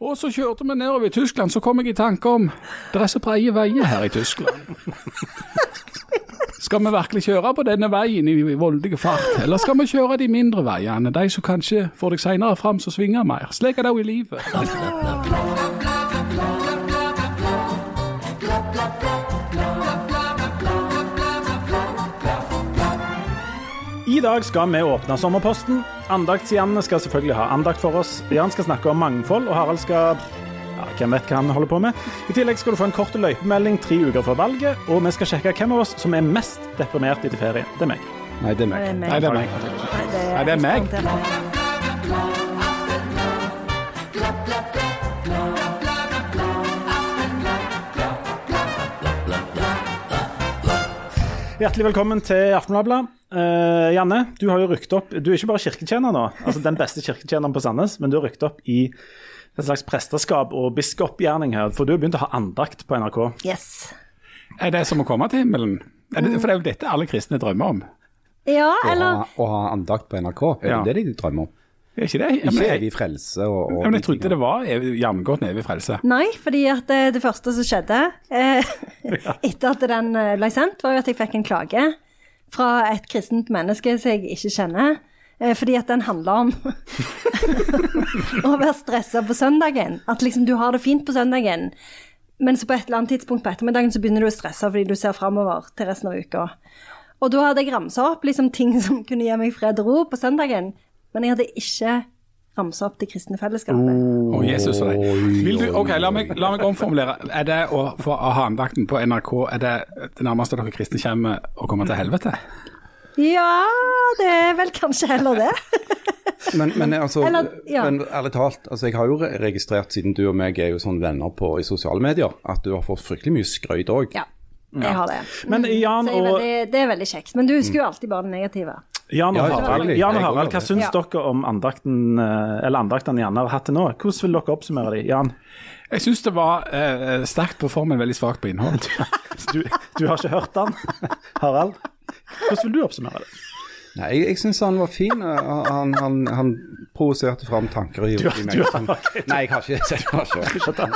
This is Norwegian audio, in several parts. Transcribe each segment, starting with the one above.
Og så kjørte vi nedover i Tyskland, så kom jeg i tanke om det er så breie veier her i Tyskland. Skal vi virkelig kjøre på denne veien i voldige fart, eller skal vi kjøre de mindre veiene, de som kanskje får deg senere fram som svinger mer? Slik er det jo i livet. I dag skal vi åpne sommerposten. Andakts-Janne skal selvfølgelig ha andakt for oss. Jan skal snakke om mangfold, og Harald skal ja, hvem vet hva han holder på med. I tillegg skal du få en kort løypemelding tre uker før valget, og vi skal sjekke hvem av oss som er mest deprimert etter ferie. Det er meg. Nei, det er meg. Nei, det er meg. Nei, det er meg. Hjertelig velkommen til Aftenbladet. Uh, Janne, du har jo rykt opp Du er ikke bare kirketjener nå, altså den beste kirketjeneren på Sandnes, men du har rykt opp i en slags presteskap og biskopgjerning her, for du har begynt å ha andakt på NRK. Yes. Er det som å komme til himmelen? Er det, for det er jo dette alle kristne drømmer om. Ja, Å ha, å ha andakt på NRK, er Ja. det det de drømmer om? Er ikke det? Jeg, men, Ikke evig frelse og, og men jeg trodde det var ev- med evig frelse. Nei, fordi at det, det første som skjedde eh, etter at den eh, ble sendt, var jo at jeg fikk en klage fra et kristent menneske som jeg ikke kjenner. eh, Fordi at den handler om å være stressa på søndagen. At liksom du har det fint på søndagen, men så på et eller annet tidspunkt på ettermiddagen så begynner du å stresse fordi du ser framover til resten av uka. Og da hadde jeg ramsa opp liksom ting som kunne gi meg fred og ro på søndagen, men jeg hadde ikke ramsa opp det kristne fellesskapet. Å, Jesus og deg. Vil du, ok, la meg, la meg omformulere. Er det å få å ha andakten på NRK, er det det nærmeste dere kristne kommer å komme til helvete? Ja, det er vel kanskje heller det. Men, men, altså, Eller, ja. men ærlig talt, altså, jeg har jo registrert, siden du og meg er jo sånn venner på i sosiale medier, at du har fått fryktelig mye skryt òg. Ja, jeg har det. Men Jan Så jeg er og, veldig, det er veldig kjekt. Men du husker jo alltid bare det negative. Jan og Harald. Jan og Harald hva syns Ja. dere om andakten, eh, eller andaktene Janne har hatt til nå? Hvordan vil dere oppsummere de? Jan, Jeg syns det var eh, sterkt på formen, veldig svakt på innhold. du, du har ikke hørt den. Harald, hvordan vil du oppsummere det? Nei, jeg, jeg syns han var fin. Han, han, han provoserte fram tanker i, i meg. som- Nei, jeg har ikke det. Jeg har ikke,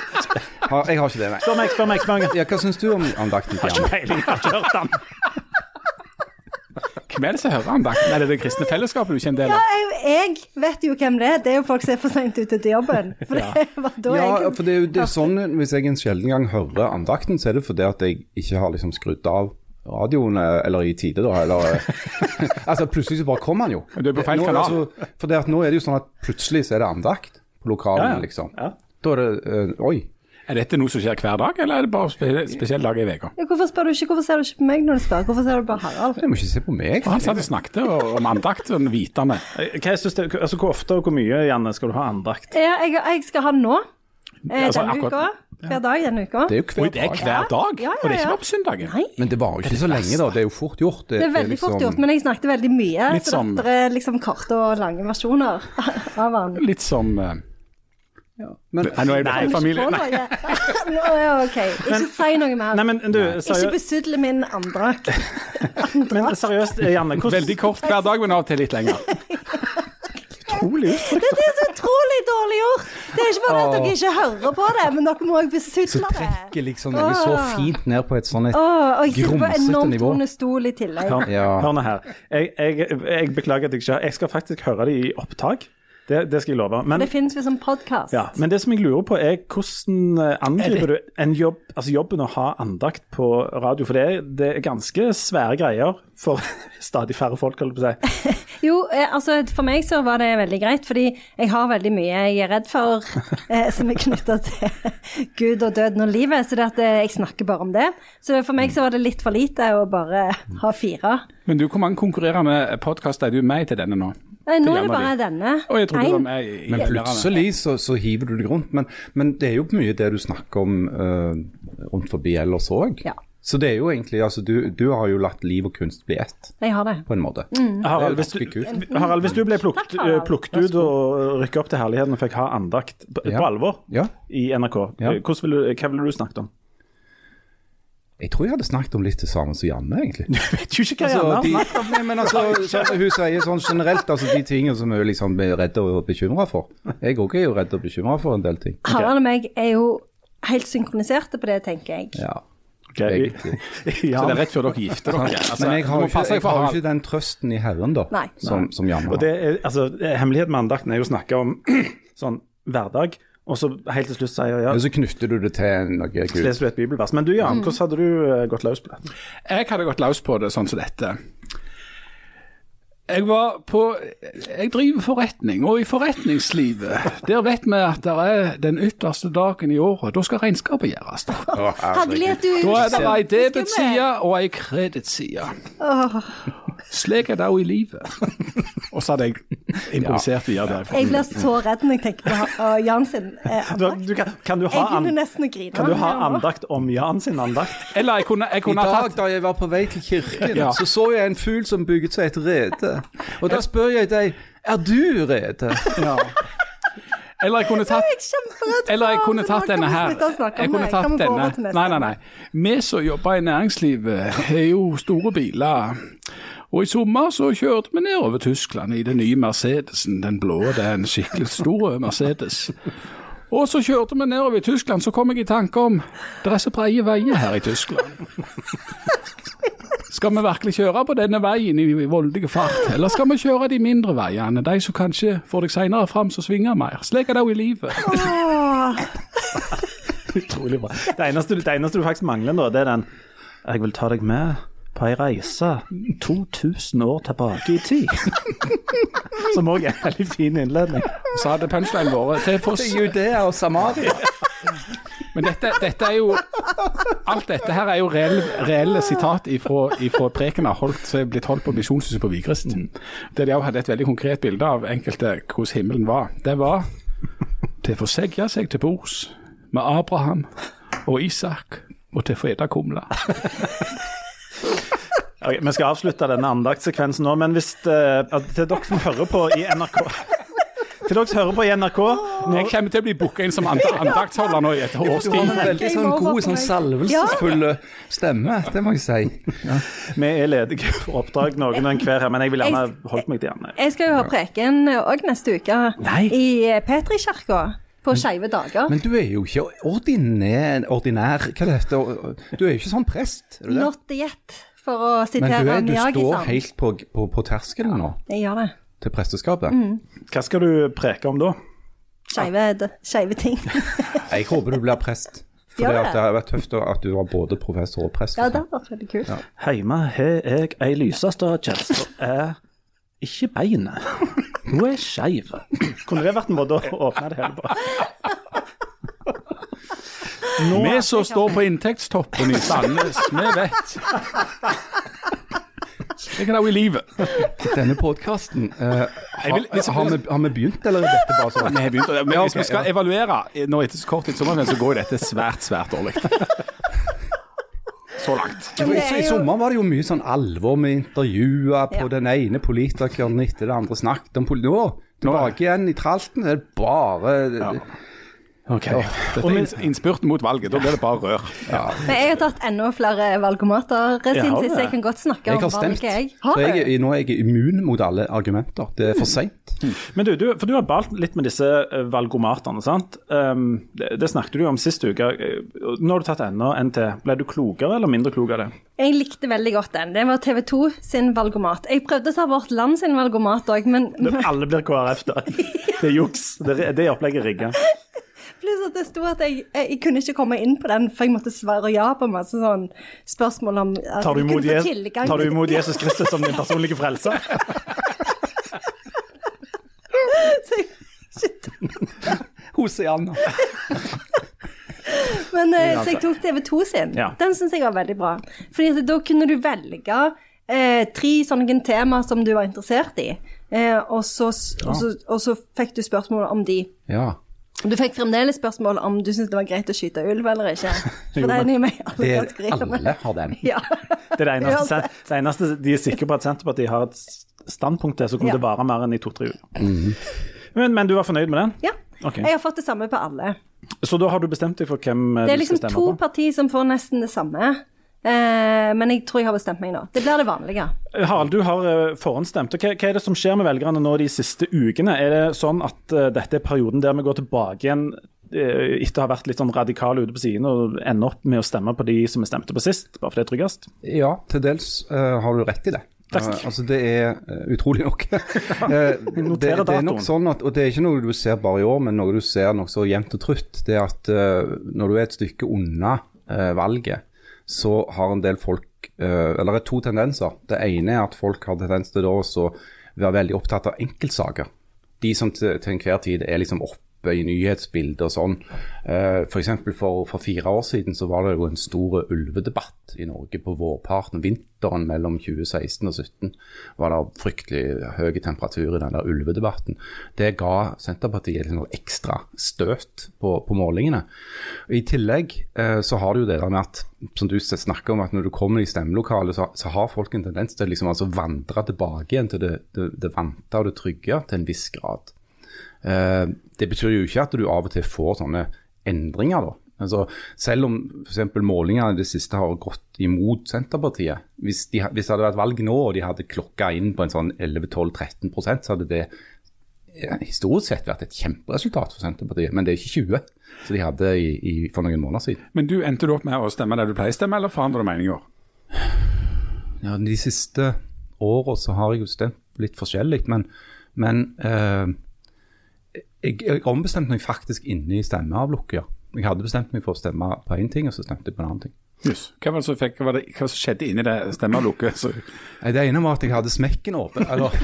har, jeg har ikke det, nei. Spør meg, spør meg. spør meg. Ja, hva syns du om andakten Har ikke Peiling, har ikke hørt den. Hvem er det som hører andakten? Er det det kristne fellesskapet du ikke er en del Ja, av? jeg, jeg vet jo hvem det er. Det er jo folk som er for seint ute til jobben. For det var da Ja, jeg for det er jo det er sånn hvis jeg en sjelden gang hører andakten, så er det fordi at jeg ikke har liksom skrudd av radioen, eh, eller i tide, da. Eller, eh, altså plutselig så bare kommer han jo. Du er på feil kanal. Altså, for det at nå er det jo sånn at plutselig så er det andakt på lokalen, Ja, ja. liksom. Ja. Da er det øh, Oi. Er dette noe som skjer hver dag, eller er det bare spe spesielle dager i uka? Ja, Hvorfor spør du ikke? Hvorfor ser du ikke på meg når du spør? Hvorfor ser du bare Harald? Jeg må ikke se på meg. Og han satt og snakket og- om andakt, sånn vitende. Eh, Hva synes du, altså, hvor ofte og hvor mye Janne, skal du ha andakt? Ja, jeg, jeg skal ha nå. Eh, Altså, denne akkurat- uka. Hver dag denne uka. Det er jo Oi, hver det er dag. hver dag? Ja, ja, Og det er ikke bare på søndagen? Nei, Men det varer jo ikke så lenge, da. Det er jo fort gjort. det er veldig fort gjort, men jeg snakket veldig mye. Litt så som- det er liksom korte og lange versjoner av han. Litt som eh, men, Nei, nå er det Nei. familie. Nei. Ok, ikke si noe mer. Nei, men du, Ikke besudle min andakt. men seriøst Janne, hvordan Veldig kort hver dag, men av og til litt lenger. utrolig ut? Det er så utrolig dårlig gjort! Det er ikke bare at dere ikke hører på det, men dere må òg besudle det. Så trekker liksom noe så fint ned på et sånn et nivå. og jeg sitter på enormt vond stol i tillegg. Hør, hør nå her. Jeg, jeg, jeg beklager at jeg ikke Jeg skal faktisk høre det i opptak. Det, det skal jeg love. Men, Det finnes jo som podkast. ja, men det som jeg lurer på, er hvordan eh, angriper du en jobb, altså jobben å ha andakt på radio? For det er, det er ganske svære greier for stadig færre folk, holder jeg på å si. Jo, eh, altså for meg så var det veldig greit, fordi jeg har veldig mye jeg er redd for eh, som er knytta til Gud og døden og livet, så det at eh, jeg snakker bare om det. Så for meg så var det litt for lite å bare ha fire. Men du, hvor mange konkurrerende podkaster er du med i til denne nå? Nei, nå er det bare de. denne. Og jeg trodde du var En. med i, i Men plutselig så, så hiver du deg rundt. Men, men det er jo mye det du snakker om uh, rundt forbi ellers òg. Ja. Så det er jo egentlig altså du, du har jo latt liv og kunst bli ett, Jeg har det. på en måte. Harald, hvis du, er. Harald, hvis du ble plukket, plukket ut og rykket opp til herligheten og fikk ha andakt på, Ja. på alvor Ja. i NRK, Ja. eh, hvordan ville, hva ville du snakket om? Jeg tror jeg hadde snakket om litt det samme som Janne, egentlig. Du Vet jo ikke hva Altså, Janne har snakket om. men altså, så, hun sier sånn generelt altså de tingene som hun liksom er redd og bekymra for. Jeg òg er jo redd og bekymra for en del ting. Harald og meg er jo helt synkroniserte på det, tenker jeg. Ja, Ok, ja. Så det er rett før dere gifter dere. Altså, Men jeg har jo ikke, Harald. ikke den trøsten i Herren, da, Nei. som, som Janne Og har. det er, altså, Hemmeligheten med andakten er jo å snakke om sånn hverdag, og så helt til slutt sier ja, Og så knytter du det til noe så leser du et bibelvers. Men du Jan, hvordan hadde du eh, gått løs på det? Jeg hadde gått løs på det sånn som dette. Jeg var på Jeg driver forretning, og i forretningslivet der vet vi at det er den ytterste dagen i året. Da skal regnskapet gjøres. Da, er det ei debetside og ei kreditside. Slik er det òg i livet. Og så hadde jeg improvisert videre derfra. Jeg blir så redd når jeg tenker på Jan sin eh, andakt. du, kan, kan, du ha Jeg begynner an, nesten å grine. kan du ha andakt om Jan sin andakt? Eller jeg kunne, jeg kunne I dag tatt da jeg var på vei til kirken, Ja. så så jeg en fugl som bygget seg et rede. Og da spør jeg deg, er du rede? ja. Eller jeg kunne tatt er. Eller jeg kunne tatt denne her. Jeg kunne tatt denne. Nei, nei, nei. Vi som jobber i næringslivet, har jo store biler. Og i sommer så kjørte vi nedover Tyskland i den nye Mercedesen, den blå. Det er en skikkelig stor Mercedes. Og så kjørte vi nedover i Tyskland, så kom jeg i tanke om det er så breie veier her i Tyskland. Skal vi virkelig kjøre på denne veien i voldige fart, eller skal vi kjøre de mindre veiene, de som kanskje får deg senere fram som svinger mer? Slik er det jo i livet. Utrolig bra. Det eneste, det eneste du faktisk mangler da, det er den Jeg vil ta deg med på ei reise 2000 år tilbake i tid. Som òg er en veldig fin innledning. Så hadde punchline vært til for Judea og Samaria. Men dette, dette er jo Alt dette her er jo reelle, reelle sitat ifra, ifra preken har holdt, som er blitt holdt på Misjonshuset på Vigrest. Der de òg hadde et veldig konkret bilde av enkelte hvordan himmelen var. Det var til å få segge seg til bords med Abraham og Isak og til å få ete kumle. Ok, vi skal avslutte denne andaktssekvensen nå, men hvis eh, til dere som hører på i NRK Til dere som hører på i NRK Men jeg kommer til å bli booka inn som and andaktsholder nå i et års Du har tid. en veldig sånn god, sånn salvelsesfull stemme, det må jeg si. Vi er ledige for oppdrag, noen og enhver her, men jeg vil gjerne holde meg til Janne. Jeg skal jo ha preken òg neste uke Nei. i Petrikirka på Skeive dager. Men du er jo ikke ordinær, ordinær Hva det heter Du er jo ikke sånn prest, er du det? Not yet, for å Men sitere du, er, du står Miyagi-san. helt på, på, på terskelen nå, Jeg gjør det. til presteskapet. Hva skal du preke om da? Skeive ting. Jeg håper du blir prest. For det, det? har vært tøft at du var både professor og prest. Ja, det har vært veldig kult. Hjemme har jeg ei lysestad-kjæreste som er ikke beinet. Hun er skeiv. Kunne det vært en måte å åpne det hele på? Vi som står på inntektstoppen i Sandnes, vi vet. Jeg kan jo i livet. Denne podkasten har, Jeg har, vi, har vi begynt, eller er dette bare sånn? Vi har begynt, men hvis vi skal evaluere nå etter så kort tid sommerferien, så går jo dette svært, svært dårlig. Så langt. Jo... I, det er I jo- sommer var det jo mye sånn alvor med intervjuer på Ja. den ene politikeren etter det andre snakket om politikk. Nå, tilbake igjen i tralten, det er bare Ok. Dette er inns- innspurten mot valget. Da blir det bare rør. Men jeg har tatt enda flere valgomater siden sist, jeg kan godt snakke om stemt, valget, jeg. Har jeg, du? er- nå er jeg immun mot alle argumenter. Det er for seint. Men du, du, for du har balt litt med disse eh, valgomatene, sant? Um, det, det snakket du om sist uke. Nå har du tatt enda en til. Ble du klokere eller mindre klok av det? Jeg likte veldig godt den. Det var TV 2 sin valgomat. Jeg prøvde å ta Vårt Land sin valgomat òg, men alle blir KrF, da. Det er juks. Det, det er opplegget rigga. Pluss at det sto at jeg, jeg, jeg kunne ikke komme inn på den, for jeg måtte svare ja på masse sånn spørsmål om at Tar du jeg imot, kunne få Jesus, tar du imot Jesus Kristus som din personlige frelser? Så jeg- Shit. Hosianna. Men eh, så jeg tok TV 2 sin. Ja. Den syns jeg var veldig bra. Fordi at da kunne du velge eh, tre sånne tema som du var interessert i, eh, og, så, og, så, og så fikk du spørsmål om de. Ja. Du fikk fremdeles spørsmål om du syntes det var greit å skyte ulv eller ikke. For det er jo meg alle Det, kategoriene. alle har den. Ja. Det er det eneste, det eneste de er sikre på at Senterpartiet har et standpunkt til, så kommer Ja. det vare mer enn i to-tre uker. Men, men du var fornøyd med den? ja. Okay. Jeg har fått det samme på alle. Så da har du bestemt deg for hvem du skal stemme på? Det er liksom to partier som får nesten det samme. Eh, men jeg tror jeg har bestemt meg nå. Det blir det vanlige. Harald, du har eh, forhåndsstemt. og Hva, hva er det som skjer med velgerne nå de siste ukene? Er det sånn at eh, dette er perioden der vi går tilbake igjen eh, etter å ha vært litt sånn radikale ute på siden og ender opp med å stemme på de som vi stemte på sist, bare fordi det er tryggest? Ja, til dels uh, har du rett i det. Takk. Eh, altså Det er uh, utrolig nok. uh, det, det er nok sånn at, og det er ikke noe du ser bare i år, men noe du ser nokså jevnt og trutt. Det er at eh, når du er et stykke unna eh, valget, så har en del folk eh, Eller det er to tendenser. Det ene er at folk har tendens til å være veldig opptatt av enkeltsaker. De som til, til enhver tid er liksom oppe i nyhetsbildet og sånn. F.eks. for eksempel for, for fire år siden så var det jo en stor ulvedebatt i Norge på vårparten, vinteren mellom 2016 og 2017. var det fryktelig høy temperatur i den der ulvedebatten. Det ga Senterpartiet litt sånn ekstra støt på, på målingene. I tillegg eh, så har du jo det der med at som du snakker om, at når du kommer i stemmelokalet, så, så har folk en tendens til liksom altså vandre tilbake igjen til det, det, det vante og det trygge til en viss grad. Eh, det betyr jo ikke at du av og til får sånne endringer, da. Altså, selv om f.eks. målingene i det siste har gått imot Senterpartiet Hvis, de, hvis det hadde vært valg nå og de hadde klokka inn på en sånn 11-12-13% så hadde det historisk sett vært et kjemperesultat for Senterpartiet. Men det er ikke 20 som de hadde i, i, for noen måneder siden. Men du endte du opp med å stemme der du pleier å stemme, eller forandrer du meninger? Ja, De siste åra så har jeg jo stemt litt forskjellig, men, men eh, jeg, jeg ombestemte meg faktisk inne i stemmeavlukket. Ja. Jeg hadde bestemt meg for å stemme på én ting, og så stemte jeg på en annen ting. Yes. Hva var det som, fikk, var det, hva som skjedde inni det stemmeavlukket? Det ene var at jeg hadde smekken åpen. Eller,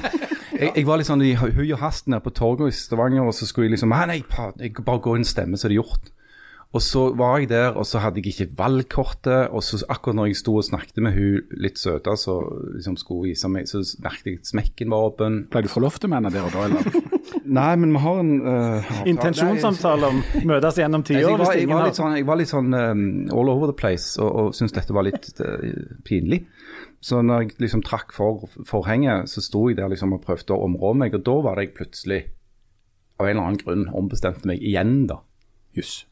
jeg, jeg var litt sånn i hui og hast nede på torget i Stavanger, og så skulle jeg liksom Nei, nei, jeg bare gå inn og stemme, så er det gjort. Og så var jeg der, og så hadde jeg ikke valgkortet. Og så akkurat når jeg sto og snakket med hun litt søte, så liksom skulle vise meg, så merket jeg at smekken var åpen. Ble du forlovtemann der og da, eller? Nei, men vi har en uh, Intensjonssamtale om møtes gjennom ti år hvis jeg, ingen har sånn, jeg var litt sånn um, all over the place og, og syntes dette var litt uh, pinlig. Så når jeg liksom trakk for forhenget, så sto jeg der liksom og prøvde å områ meg, og da var det jeg plutselig av en eller annen grunn ombestemte meg igjen, da. Juss.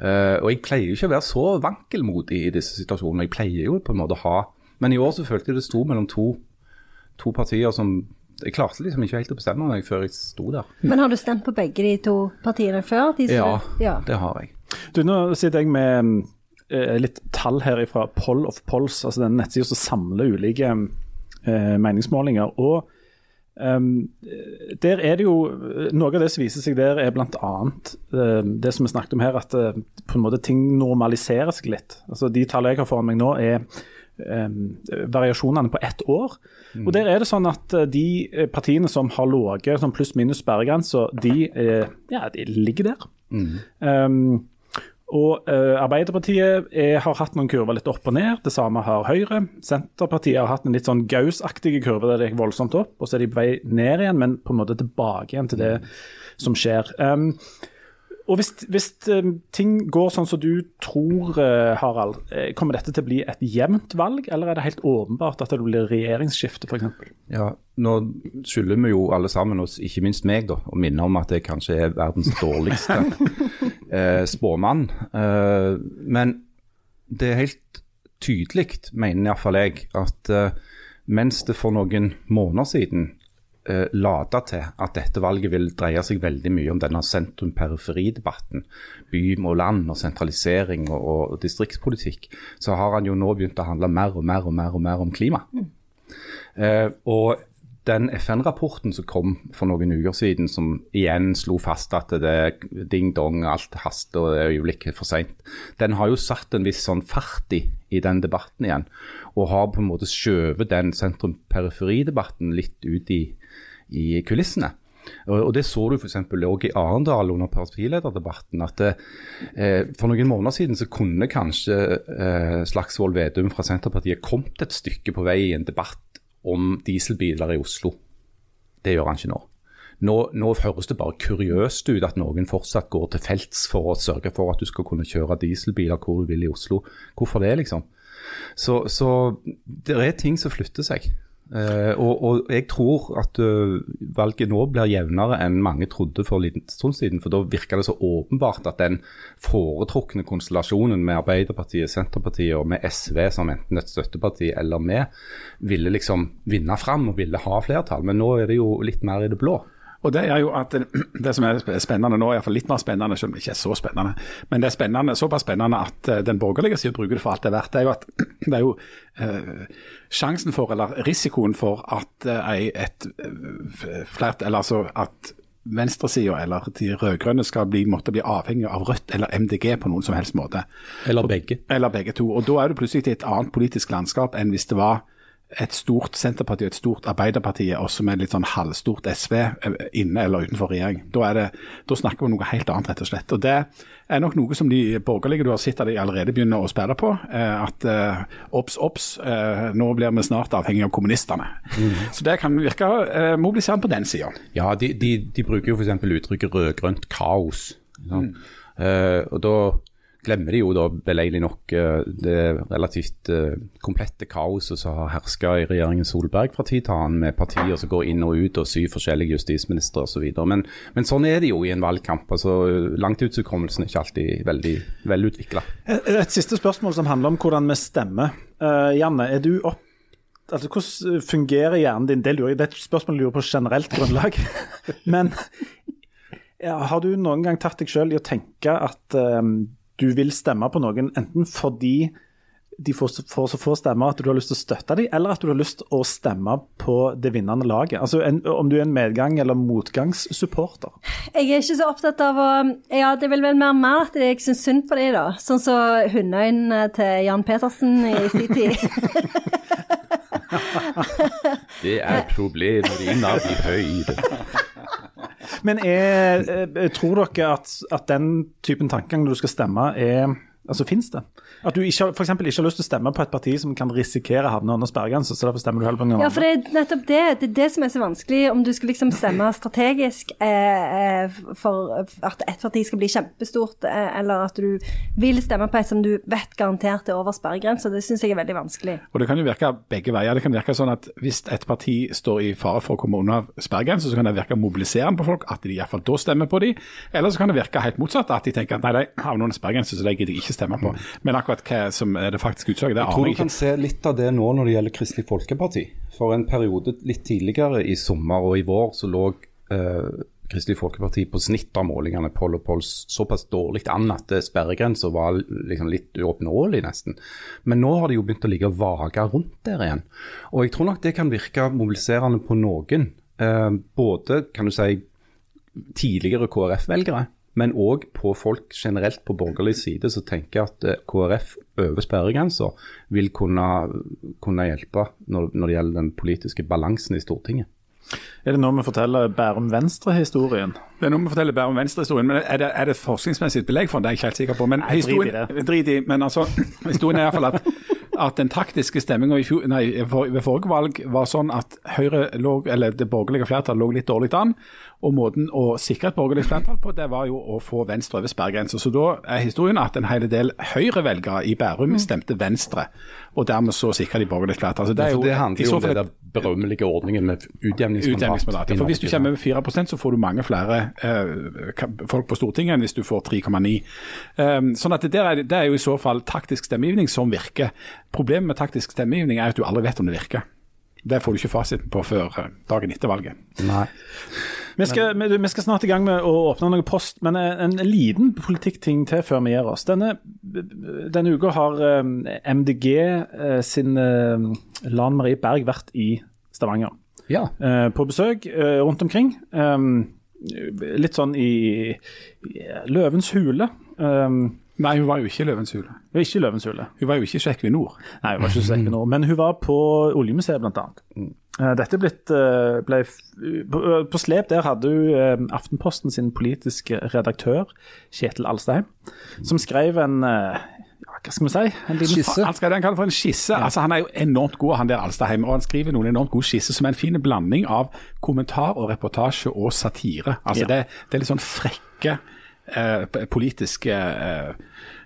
Eh, og jeg pleier jo ikke å være så vankelmodig i disse situasjonene. Jeg pleier jo på en måte å ha Men i år så følte jeg det sto mellom to, to partier som Jeg klarte liksom ikke helt å bestemme meg før jeg sto der. Men har du stemt på begge de to partiene før? De ja, Ja, det har jeg. Du, nå sitter jeg med eh, litt tall her fra Poll of Polls, altså den nettsida som samler ulike eh, meningsmålinger. og ehm, der er det jo, Noe av det som viser seg der, er bl.a. Uh, det som vi snakket om her, at uh, på en måte ting normaliserer seg litt. Altså De tallene jeg har foran meg nå, er um, variasjonene på ett år. Og Der er det sånn at uh, de eh, partiene som har ligget sånn pluss-minus sperregrensa, de, ja, de ligger der. Um, og eh, Arbeiderpartiet er, har hatt noen kurver litt opp og ned. Det samme har Høyre. Senterpartiet har hatt en litt sånn gausaktige kurve der det gikk voldsomt opp, og så er de på vei ned igjen, men på en måte tilbake igjen til det som skjer. Um, og Hvis, hvis eh, ting går sånn som du tror, eh, Harald, eh, kommer dette til å bli et jevnt valg, eller er det helt åpenbart at det blir regjeringsskifte, f.eks.? Ja, Nå skylder vi jo alle sammen, og ikke minst meg, da, å minne om at jeg kanskje er verdens dårligste eh, spåmann. Eh, men det er helt tydelig, mener iallfall jeg, at eh, mens det for noen måneder siden eh, lada til at dette valget vil dreie seg veldig mye om denne sentrum-periferi-debatten, by og land og sentralisering og, og distriktspolitikk, så har han jo nå begynt å handle mer og mer og mer og mer om klima. Eh, og den FN-rapporten som kom for noen uker siden, som igjen slo fast at det er ding-dong, alt haster og det er øyeblikket for seint, den har jo satt en viss sånn fart i, i den debatten igjen. Og har på en måte skjøvet den sentrum-periferi-debatten litt ut i, i kulissene. Og, Det så du f.eks. òg i Arendal under partilederdebatten. at eh, For noen måneder siden så kunne kanskje eh, Slagsvold Vedum fra Senterpartiet kommet et stykke på vei i en debatt om dieselbiler i Oslo. Det gjør han ikke nå. Nå, nå høres det bare kuriøst ut at noen fortsatt går til felts for å sørge for at du skal kunne kjøre dieselbiler hvor du vil i Oslo. Hvorfor det, liksom? Så, så det er ting som flytter seg. Eh, og, og jeg tror at uh, valget nå blir jevnere enn mange trodde for en liten stund siden. For da virker det så åpenbart at den foretrukne konstellasjonen med Arbeiderpartiet, Senterpartiet og med SV som enten et støtteparti eller med, ville liksom vinne fram og ville ha flertall. Men nå er det jo litt mer i det blå. Og Det er jo at det, det som er spennende nå, iallfall litt mer spennende, selv om det ikke er så spennende, men det er spennende, såpass spennende at eh, den borgerlige siden bruker det for alt det er verdt. Det er jo at det er jo eh, sjansen for, eller risikoen for at eh, et eh, flert, eller altså at venstresida eller de rød-grønne skal bli, måtte bli avhengig av Rødt eller MDG på noen som helst måte. Eller begge. Eller begge to. Og Da er du plutselig i et annet politisk landskap enn hvis det var et stort Senterparti og et stort Arbeiderparti, også med litt sånn halvstort SV eh, inne eller utenfor regjering. Da, det, da snakker vi om noe helt annet, rett og slett. Og Det er nok noe som de borgerlige du har sett at de allerede begynner å spille på. eh, At eh, obs, obs, eh, nå blir vi snart avhengig av kommunistene. Så det kan virke eh, mobiliserende på den sida. Ja, de, de, de bruker jo f.eks. uttrykket rød-grønt kaos. Sånn. Mm. Og da glemmer de jo da beleilig nok eh, det relativt eh, komplette kaoset som har herska i regjeringen Solberg fra tid til annen, med partier som går inn og ut og syv forskjellige justisministre osv. Men, men sånn er det jo i en valgkamp. altså Langtidshukommelsen er ikke alltid veldig velutvikla. Et, et siste spørsmål som handler om hvordan vi stemmer. Uh, Janne, er du opp Altså, Hvordan fungerer hjernen din? Det, lurer, det er et spørsmål jeg lurer på generelt grunnlag. Men ja, har du noen gang tatt deg sjøl i å tenke at eh, du vil stemme på noen enten fordi de får, så- får så få stemmer at du har lyst til å støtte dem, eller at du har lyst til å stemme på det vinnende laget? Altså en, Om du er en medgang- eller motgangssupporter? Jeg er ikke så opptatt av å Ja, det vil vel mer mer at jeg syns synd på dem, da. Sånn som hundeøynene til Jan Petersen i sin tid. Det er problemer innad i Høyre. Men er, eh, tror dere at, at den typen tankegang når du skal stemme, er Altså, Fins det? At du ikke, for ikke har lyst til å stemme på et parti som kan risikere å havne under sperregrensa, så derfor stemmer du heller på noen Ja, andre? for det er nettopp det. Det er det som er så vanskelig. Om du skal liksom stemme strategisk eh, eh, for at ett parti skal bli kjempestort, eh, eller at du vil stemme på et som du vet garantert er over sperregrensa, det syns jeg er veldig vanskelig. Og Det kan jo virke begge veier. Det kan virke sånn at Hvis et parti står i fare for å komme under sperregrensa, så kan det virke mobiliserende på folk at de iallfall da stemmer på dem. Eller så kan det virke helt motsatt, at de tenker at nei, de havner under sperregrensa, så de gidder jeg ikke stemme på. Men akkurat hva som er det faktiske utslaget, det Jeg tror du kan se litt av det nå når det gjelder Kristelig Folkeparti. For en periode litt tidligere i sommer og i vår så lå eh, Kristelig Folkeparti på snitt av målingene Poll og Polls såpass dårlig an at eh, sperregrensa var liksom litt uoppnåelig, nesten. Men nå har de jo begynt å ligge og vage rundt der igjen. Og jeg tror nok det kan virke mobiliserende på noen. Eh, både, kan du si, tidligere KrF-velgere, men òg på folk generelt på borgerlig side som tenker at eh, KrF over sperregrensa vil kunne, kunne hjelpe når, når det gjelder den politiske balansen i Stortinget. Er det nå vi forteller Bærum Venstre-historien? Det er noe vi forteller bare om venstrehistorien, men er det, er det forskningsmessig belegg for det Det er jeg ikke helt sikker på. Men Nei, drit i historien, drit i, men altså, historien er iallfall at, at den taktiske stemminga ved forrige valg var sånn at Høyre lå, eller det borgerlige flertallet lå litt dårlig an. Og måten å sikre et borgerlig flertall på, det var jo å få Venstre over sperregrensa. Så da er historien at en hel del Høyre-velgere i Bærum stemte Venstre, og dermed så sikrer de borgerlig flertall. Altså, det er jo det handler jo om den der berømmelige ordningen med utjevningsmandat. Utjevningsmandat. For hvis du kommer med 4% så får du mange flere eh, folk på Stortinget enn hvis du får 3,9. Um, sånn at det, der er, det er jo i så fall taktisk stemmegivning som virker. Problemet med taktisk stemmegivning er at du aldri vet om det virker. Det får du ikke fasiten på før eh, dagen etter valget. Nei. Vi skal, vi, vi skal snart i gang med å åpne noe post, men en, en liten politikkting til før vi gir oss. Denne, denne uka har eh, MDG eh, sin eh, Lan Marie Berg vært i Stavanger. Ja. på besøk rundt omkring. Litt sånn i, Løvens hule. Nei, hun var jo ikke i Løvens hule. ikke i Løvens hule, Hun var jo ikke i Equinor. nei, hun var ikke så Equinor, men hun var på Oljemuseet blant annet. Eh, Dette blitt, eh, ble på, på slep der hadde hun eh, Aftenposten sin politiske redaktør, Kjetil Alstheim, som skrev en eh, hva skal vi si? En liten Skisse. Han skal han kaller for en skisse. Altså, han er jo enormt god, han der Alstaheim. Og han skriver noen enormt gode skisser som er en fin blanding av kommentar og reportasje og satire. Altså, Ja. det, det er litt sånn frekke eh, politiske eh,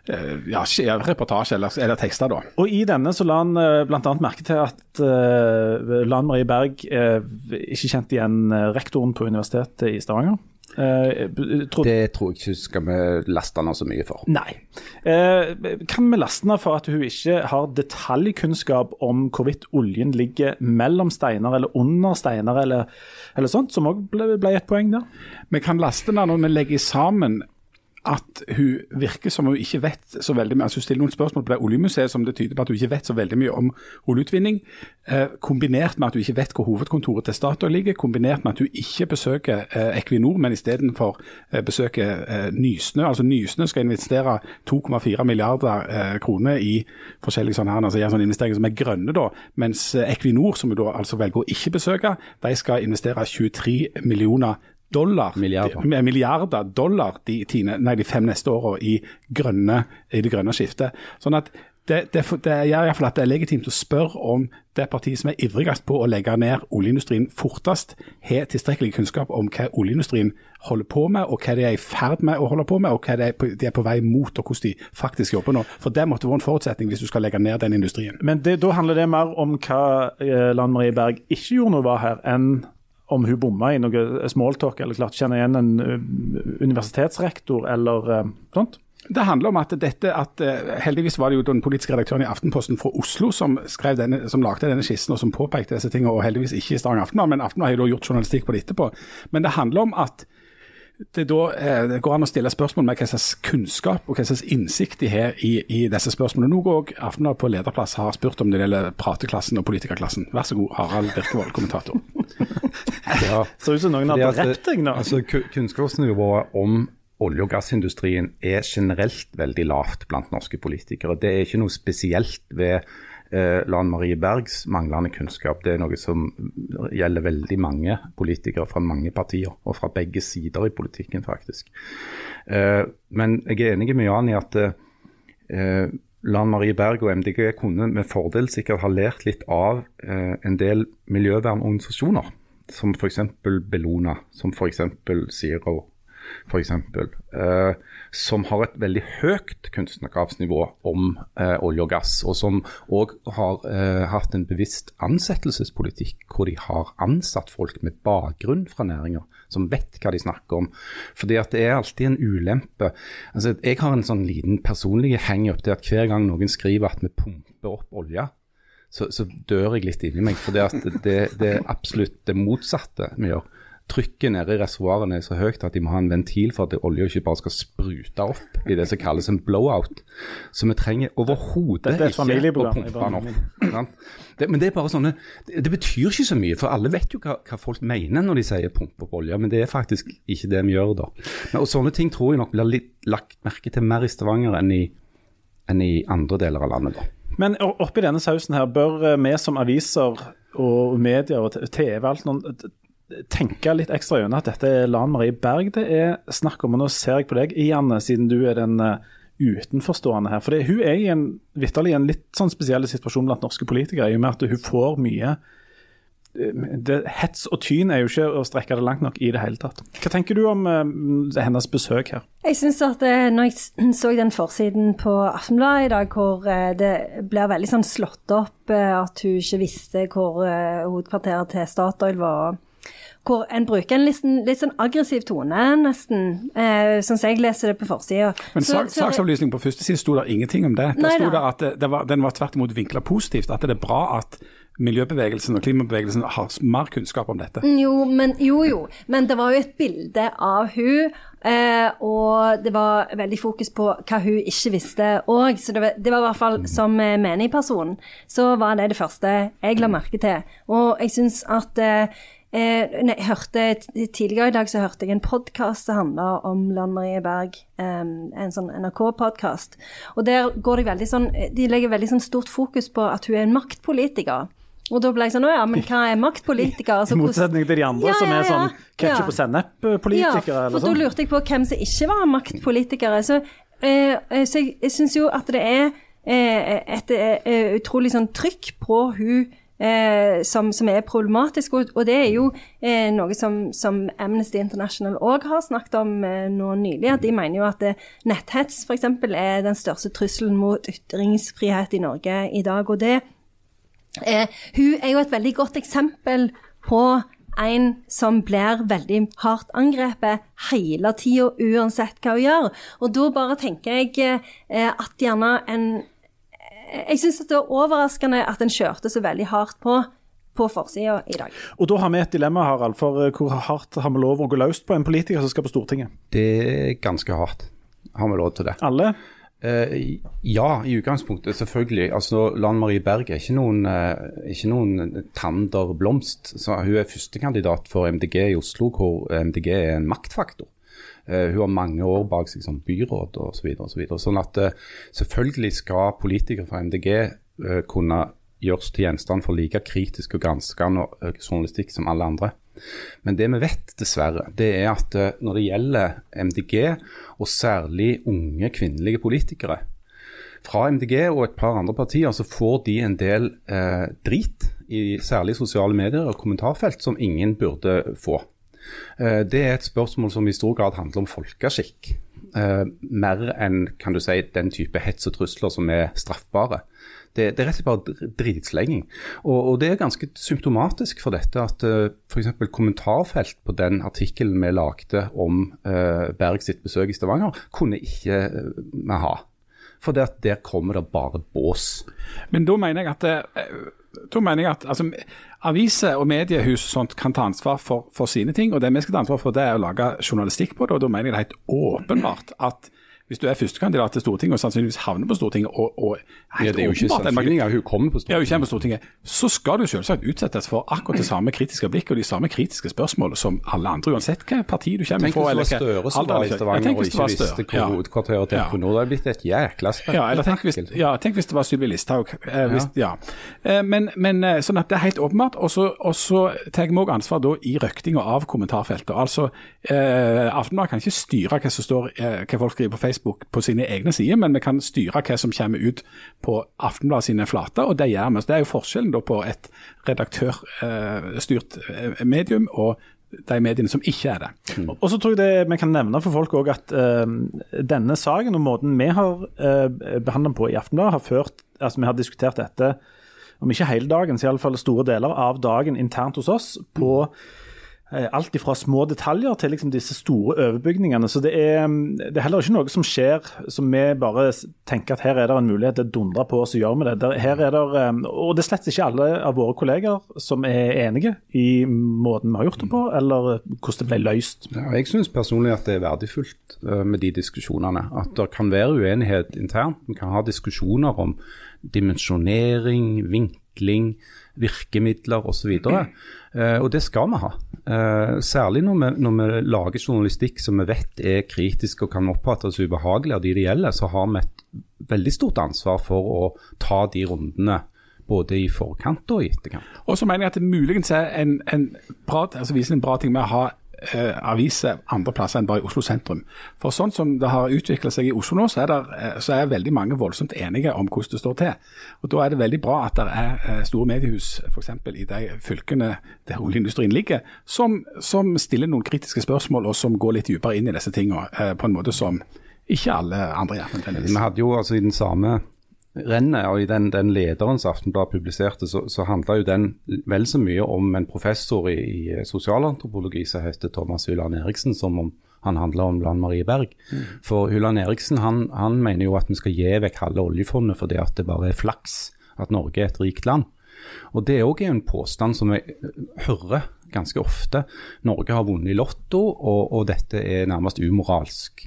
eh, ja, reportasje eller, eller tekster. da. Og I denne så la han uh, bl.a. merke til at uh, Lan Marie Berg uh, ikke kjente igjen eh, rektoren på Universitetet i Stavanger. Eh, tro... Det tror jeg ikke skal vi laste henne så mye for. Nei. Uh, kan vi laste henne for at hun ikke har detaljkunnskap om hvorvidt oljen ligger mellom steiner eller under steiner, eller, eller sånt, som òg ble, ble et poeng der? Vi kan laste henne når vi legger sammen at hun virker som hun ikke vet så veldig mye. Altså Hun stiller noen spørsmål på det oljemuseet som det tyder på at hun ikke vet så veldig mye om oljeutvinning. Eh, kombinert med at hun ikke vet hvor hovedkontoret til Statoil ligger. Kombinert med at hun ikke besøker eh, Equinor, men istedenfor eh, besøker eh, Nysnø. Altså Nysnø skal investere 2,4 milliarder eh, kroner i forskjellige sånne, her, altså, ja, sånne investeringer som er grønne, da. Mens eh, Equinor, som hun da altså velger å ikke besøke, de skal investere 23 millioner dollar, Milliarder. milliarder dollar de, tine, nei, de fem neste åra i, i det grønne skiftet. Sånn at det, det, det gjør i hvert fall at det er legitimt å spørre om det partiet som er ivrigst på å legge ned oljeindustrien fortest, har tilstrekkelig kunnskap om hva oljeindustrien holder på med, og hva de er i ferd med å holde på med, og hva de er på, de er på vei mot, og hvordan de faktisk jobber nå. For det måtte være en forutsetning hvis du skal legge ned den industrien. Men det, da handler det mer om hva eh, Lan Marie Berg ikke gjorde når hun var her, enn om hun bomma i noe smalltalk eller klarte å kjenne igjen en eh, universitetsrektor eller eh, sånt. Det handler om at dette, at eh, heldigvis var det jo den politiske redaktøren i Aftenposten fra Oslo som, denne, som lagde denne skissen og som påpekte disse tingene, og heldigvis ikke i Stavanger Aftenblad, men Aftenblad har jo da gjort journalistikk på det etterpå. Men det handler om at det da det går an å stille spørsmål med hva slags kunnskap og hva slags innsikt de har i, i disse spørsmålene. Noe òg Aftenblad på lederplass har spurt om det gjelder prateklassen og politikerklassen. Vær så god, Harald Birkevold, kommentator. Ja, Ser ut som noen har fordi drept deg nå. Altså, kunnskapsnivået om olje- og gassindustrien er generelt veldig lavt blant norske politikere. Det er ikke noe spesielt ved eh, Lan Marie Bergs manglende kunnskap. Det er noe som gjelder veldig mange politikere fra mange partier, og fra begge sider i politikken, faktisk. Eh, men jeg er enig med Jan i at eh, Lan Marie Berg og MDG kunne med fordel sikkert ha lært litt av eh, en del miljøvernorganisasjoner, som f.eks. Bellona, som f.eks. Zero, eksempel, eh, som har et veldig høyt kunstnerkravsnivå om eh, olje og gass, og som òg har eh, hatt en bevisst ansettelsespolitikk hvor de har ansatt folk med bakgrunn fra næringer, som vet hva de snakker om. Fordi at det er alltid en ulempe. Altså, jeg har en sånn liten personlig hangup til at hver gang noen skriver at vi pumper opp olje, så, så dør jeg litt inni meg. For det, det, det er absolutt det motsatte vi gjør. Trykket nede i reservoarene er så høyt at de må ha en ventil for at olja ikke bare skal sprute opp i det som kalles en blowout. Så vi trenger overhodet er ikke å pumpe den opp. Det, men det er bare sånne, det, det betyr ikke så mye, for alle vet jo hva, hva folk mener når de sier pumpe opp olje, men det er faktisk ikke det vi gjør da. Men, og Sånne ting tror jeg nok blir litt lagt merke til mer i Stavanger enn i, enn i andre deler av landet. da. Men oppi denne sausen her, bør eh, vi som aviser og medier og TV alt noen, tenke litt ekstra gjennom at dette er Lan Marie Berg det er snakk om. Og nå ser jeg på deg, igjen, siden du er den eh, utenforstående her. For hun er i en, vitterlig en litt sånn spesiell situasjon blant norske politikere, i og med at hun får mye eh, det, Hets og tyn er jo ikke å strekke det langt nok i det hele tatt. Hva tenker du om eh, hennes besøk her? Jeg synes at eh, når jeg så den forsiden på Aftenbladet i dag, hvor eh, det blir veldig sånn slått opp eh, at hun ikke visste hvor hovedkvarteret til Statoil var, hvor en bruker en litt, sånn- litt sånn aggressiv tone, nesten, eh, sånn som jeg leser det på forsida. Men sak, saksavlysning på første side sto det ingenting om det. Der Nei sto det at det, det var, Den var tvert imot vinkla positivt. At det er bra at miljøbevegelsen og klimabevegelsen har mer kunnskap om dette. Jo, men, jo, jo. Men det var jo et bilde av hun, eh, og det var veldig fokus på hva hun ikke visste òg. Så det var, det var i hvert fall som menigperson, så var det det første jeg la merke til. Og jeg syns at eh, Eh, nei, jeg hørte, tidligere i dag så hørte jeg en podkast som handla om Lan Marie Berg. eh, en sånn NRK-podkast. Og der går de veldig sånn De legger veldig sånn stort fokus på at hun er en maktpolitiker. Og da ble jeg sånn Å ja, men hva er maktpolitiker? Altså, I motsetning til de andre Ja, som er sånn ketsjup og sennep-politikere. Ja, for da sånn. lurte jeg på hvem som ikke var maktpolitikere. Så, eh, eh, så jeg, jeg syns jo at det er eh, et eh, utrolig sånn trykk på hun eh, som, som, er problematisk. Og, og det er jo eh, noe som, som, Amnesty International òg har snakket om eh, nå nylig. at De mener jo at eh, netthets f.eks. er den største trusselen mot ytringsfrihet i Norge i dag. og det eh, Hun er jo et veldig godt eksempel på en som blir veldig hardt angrepet hele tida, uansett hva hun gjør. Og da bare tenker jeg eh, at gjerne en jeg syns det var overraskende at en kjørte så veldig hardt på på forsida i dag. Og Da har vi et dilemma, Harald. For eh, hvor hardt har vi lov å gå løst på en politiker som skal på Stortinget? Det er ganske hardt. Har vi lov til det? Alle? Eh, ja, i utgangspunktet selvfølgelig. Altså, Lan Marie Berg er ikke noen, eh, ikke noen Tander Blomst. Så hun er førstekandidat for MDG i Oslo, hvor MDG er en maktfaktor. Uh, hun har mange år bak seg som byråd osv. Så og så sånn at uh, selvfølgelig skal politikere fra MDG eh, kunne gjøres til gjenstand for like kritisk og granskende journalistikk som alle andre. Men det vi vet, dessverre, det er at når det gjelder MDG, og særlig unge kvinnelige politikere fra MDG og et par andre partier, så får de en del drit i særlig sosiale medier og kommentarfelt som ingen burde få. Eh, det er et spørsmål som i stor grad handler om folkeskikk. Uh, mer enn kan du si, den type hets og trusler som er straffbare. Det, det er rett og slett bare dritslenging. Og, og, det er ganske symptomatisk for dette at eh, f.eks. kommentarfelt på den artikkelen vi lagde om Berg sitt besøk i Stavanger, kunne ikke vi ha. For der kommer det bare bås. Men da mener jeg at mener jeg at altså, Aviser og mediehus og sånt kan ta ansvar for, for, sine ting, og det vi skal ta ansvar for, det er å lage journalistikk på det. og Da mener jeg det er helt åpenbart at hvis du er førstekandidat til Stortinget og sannsynligvis havner på Stortinget og, og ja, Det er jo ikke sannsynlig hun kommer på Stortinget. Ja, hun på Stortinget. Så skal du selvsagt utsettes for akkurat det samme kritiske blikket og de samme kritiske spørsmålene som alle andre, uansett hva parti du kommer fra. Tenk hvis det var Støre som var i Stavanger og ikke visste hvor hovedkvarteret til Equinor ja. Det hadde blitt et jækla spennende ja, eller tenk hvis, ja, tenk hvis det var Sylvi Listhaug. Eh, ja. Eh, men, men, eh, sånn at det er helt åpenbart. Og så tar vi òg ansvar da i røktinga av kommentarfeltet. Altså, eh, Aftenbladet kan ikke styre hva som står, eh, hva folk skriver på Facebook på sine egne sider, men vi kan styre hva som kommer ut på Aftenbladet sine flater, og det gjør vi. Så Det er jo forskjellen på et redaktørstyrt eh, medium og de mediene som ikke er det. Mm. Og så tror jeg det vi kan nevne for folk også at uh, denne saken og måten vi har uh, behandlet den på i Aftenbladet, har ført altså Vi har diskutert dette om ikke hele dagen, så iallfall store deler av dagen internt hos oss på Eh, alt fra små detaljer til liksom disse store overbygningene. Så det er, mm, det er, heller ikke noe som skjer som vi bare tenker at her er det en mulighet til å dundre på, så gjør vi det. Her er det, eh, og det er slett ikke alle av våre kolleger som er enige i måten vi har gjort det på, eller hvordan det ble løst. Ja, jeg syns personlig at det er verdifullt eh, med de diskusjonene. At det kan være uenighet internt. Vi kan ha diskusjoner om dimensjonering, vinkling, virkemidler osv. Og, uh, og det skal vi ha. Uh, særlig når vi, når vi, lager journalistikk som vi vet er kritisk og kan oppfattes ubehagelig av de det gjelder, så har vi et veldig stort ansvar for å ta de rundene både i forkant og i etterkant. Og så mener jeg at det muligens er en, en bra, altså viser en bra ting med å ha eh, aviser andre plasser enn bare i Oslo sentrum. For sånn som det har utvikla seg i Oslo nå, så er, der, eh, så er, veldig mange voldsomt enige om hvordan det står til. Og Da er det veldig bra at det er eh, store mediehus f.eks. i de fylkene der oljeindustrien ligger, som, som, stiller noen kritiske spørsmål og som går litt dypere inn i disse tingene eh, på en måte som ikke alle andre gjør. Vi hadde jo altså i den samme rennet, og i den, den lederen som Aftenbladet publiserte, så, så handla jo den vel så mye om en professor i, i sosialantropologi som heter Thomas Hylland Eriksen, som om han handler om Lan Marie Berg. Mm. For Hylland Eriksen han, han, mener jo at vi skal gi vekk halve oljefondet fordi at det bare er flaks at Norge er et rikt land. Og Det er òg en påstand som jeg hører ganske ofte. Norge har vunnet i Lotto, og, og dette er nærmest umoralsk.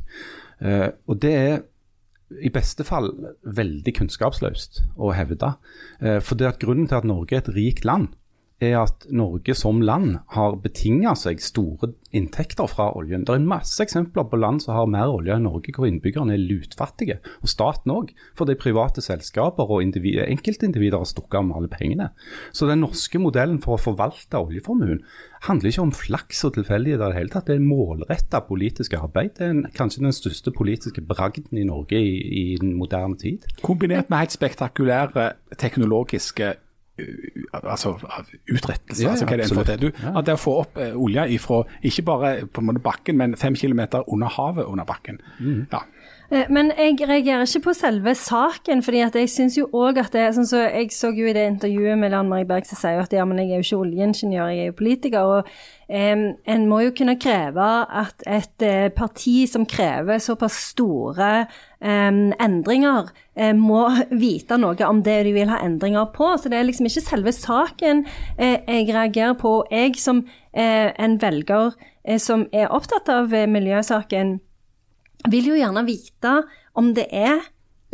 Uh, og det er i beste fall veldig kunnskapsløst å hevde. Eh, for det at Grunnen til at Norge er et rikt land, er at Norge som land har betinga seg store inntekter fra oljen. Det er masse eksempler på land som har mer olje enn Norge, hvor innbyggerne er lutfattige. Og staten òg, fordi private selskaper og enkeltindivider har stukket av med alle pengene. Så den norske modellen for å forvalte oljeformuen handler ikke om flaks og tilfeldigheter i det hele tatt. Det er målretta politisk arbeid. Det er kanskje den største politiske bragden i Norge i, i den moderne tid. Kombinert med helt spektakulære teknologiske altså, utrettelse. Ja, ja, altså, hva er det får Du, at det å få opp eh, olje ifra ikke bare på en måte bakken, men fem kilometer under havet under bakken. Ja. Eh, Men jeg reagerer ikke på selve saken, fordi jeg syns jo òg at det er sånn så Jeg så jo i det intervjuet med Lan Marie Berg som sier at ja, men jeg er jo ikke oljeingeniør, jeg er jo politiker. Og um, en må jo kunne kreve at et uh, parti som krever såpass store um, endringer, uh, må vite noe om det de vil ha endringer på. Så det er liksom ikke selve saken uh, jeg reagerer på. Jeg som en velger som er opptatt av miljøsaken, vil jo gjerne vite om det er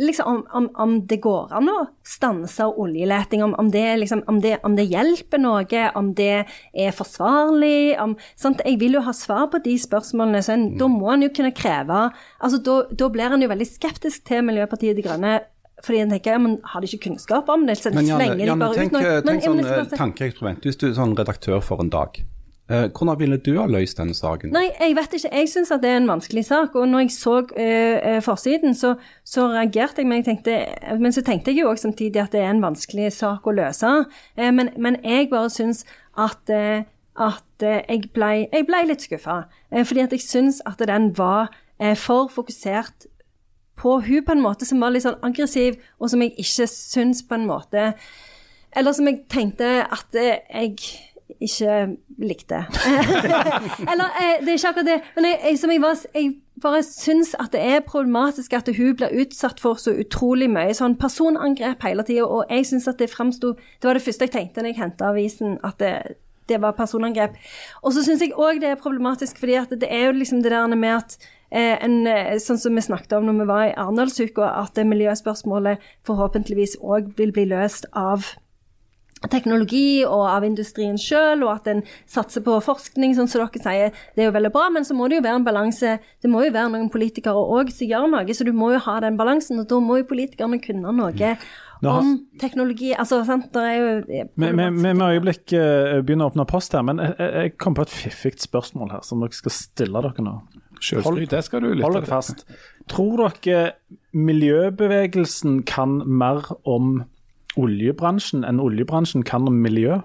liksom, om, om, om det går an å stanse oljeleting, om, om, det, liksom, om, det, om det hjelper noe, om det er forsvarlig. Jeg vil jo ha svar på de spørsmålene. Så en, Da må en jo kunne kreve altså Da, da blir en jo veldig skeptisk til Miljøpartiet De Grønne. Fordi en tenker, ja, men Har de ikke kunnskap om det? Så Men Janne, slenger de Janne bare tenk, ut noe. tenk Men- sånn men jeg eh, bare si- tankeeksperiment. Hvis du er sånn redaktør for en dag, eh, hvordan ville du ha løst denne saken? Nei, jeg vet ikke. Jeg syns det er en vanskelig sak. Og når jeg så eh, forsiden, så, så reagerte jeg, men, jeg tenkte, men så tenkte jeg jo også samtidig at det er en vanskelig sak å løse. Uh, men, men jeg bare syns at at jeg ble, jeg ble litt skuffa. Fordi at jeg syns at den var for fokusert på hun på en måte som var litt sånn aggressiv, og som jeg ikke syns på en måte Eller som jeg tenkte at jeg ikke likte. Eller eh, det er ikke akkurat det, men jeg, jeg, jeg, var, jeg bare syns at det er problematisk at hun blir utsatt for så utrolig mye sånn personangrep hele tida, og jeg syns at det framsto Det var det første jeg tenkte når jeg henta avisen, at det, det var personangrep. Og så syns jeg òg det er problematisk, fordi at det er jo liksom det der med at eh, en, eh, sånn som vi snakket om når vi var i Arendalsuka, at miljøspørsmålet forhåpentligvis òg vil bli løst av teknologi og av industrien sjøl, og at en satser på forskning, sånn som dere sier. Det er jo veldig bra, men så må det jo være en balanse. Det må jo være noen politikere òg som gjør noe, så du må jo ha den balansen. Og da må jo politikerne kunne noe har- om teknologi. Altså, sant, det er jo Vi må øyeblikk eh, begynne å åpne post her, men jeg, jeg- jeg kom på et fiffig spørsmål her som dere skal stille dere nå. Hold, det skal du lytte Hold dere fast. Tror dere miljøbevegelsen kan mer om oljebransjen enn oljebransjen kan om miljø?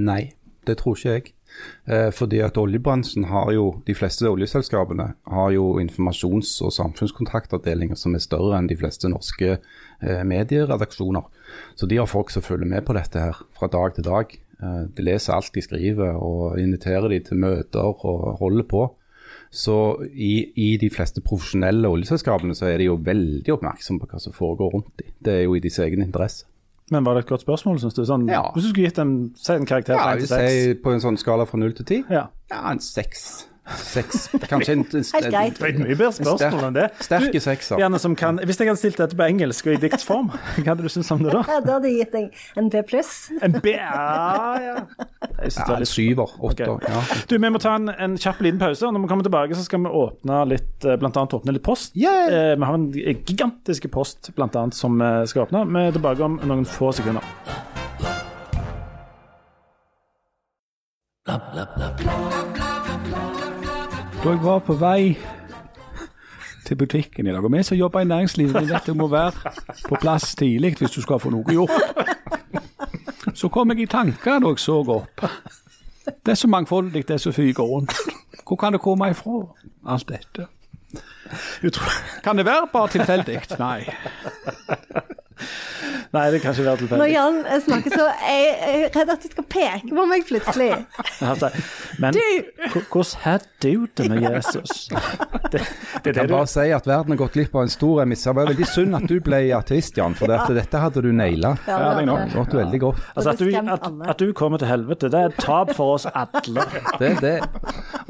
Nei, det tror ikke jeg. Eh, fordi at oljebransjen har jo, de fleste oljeselskapene har jo informasjons- og samfunnskontaktavdelinger som er større enn de fleste norske eh, medieredaksjoner. Så de har folk som følger med på dette her fra dag til dag. Eh, de leser alt de skriver og inviterer de til møter og holder på. Så i, i de fleste profesjonelle oljeselskapene så er de jo veldig oppmerksomme på hva som foregår rundt dem. Det er jo i deres egen interesse. Men var det et godt spørsmål, syns du? Sånn, Ja. Hvis du skulle gitt en, en karakter Ja, fra 1 til hvis 6? jeg på en sånn skala fra 0 til ti? Ja. Ja, en seks. Seks, kanskje en, en, en, en, et mye bedre spørsmål enn det. Sterke sekser. Gjerne som kan, hvis jeg hadde stilt dette på engelsk og i diktsform, hva hadde du syntes om det da? Da hadde jeg gitt deg en B pluss. En B... Ja, ja. En syver. Åtter. Okay. Ja. Du, Vi må ta en, en kjapp liten pause. og Når vi kommer tilbake, så skal vi åpne litt, eh, blant annet åpne litt post. Yeah! Eh, vi har en gigantisk post blant annet, som vi skal åpne. Vi er tilbake om noen få sekunder. Da jeg var på vei til butikken i dag, og vi som jobber i næringslivet, vi vet du må være på plass tidlig hvis du skal få noe gjort. Så kom jeg i tanker da jeg så opp. Det er så mangfoldig, det som fyker rundt. Hvor kan det komme ifra, alt dette? Kan det være bare tilfeldig? Nei. Nei, det kan ikke være Når. Jan snakker så er jeg redd at du skal peke på meg plutselig. Men hvordan har du det med Jesus? Det, det kan du bare si at verden har gått glipp av en stor emissær. Det var veldig synd at du ble ateist, Jan, for dette, dette hadde du naila. Ja, det er nok. det- Det gått veldig godt. Altså, at, du, at, at du kommer til helvete, det er et tap for oss alle. Det, det.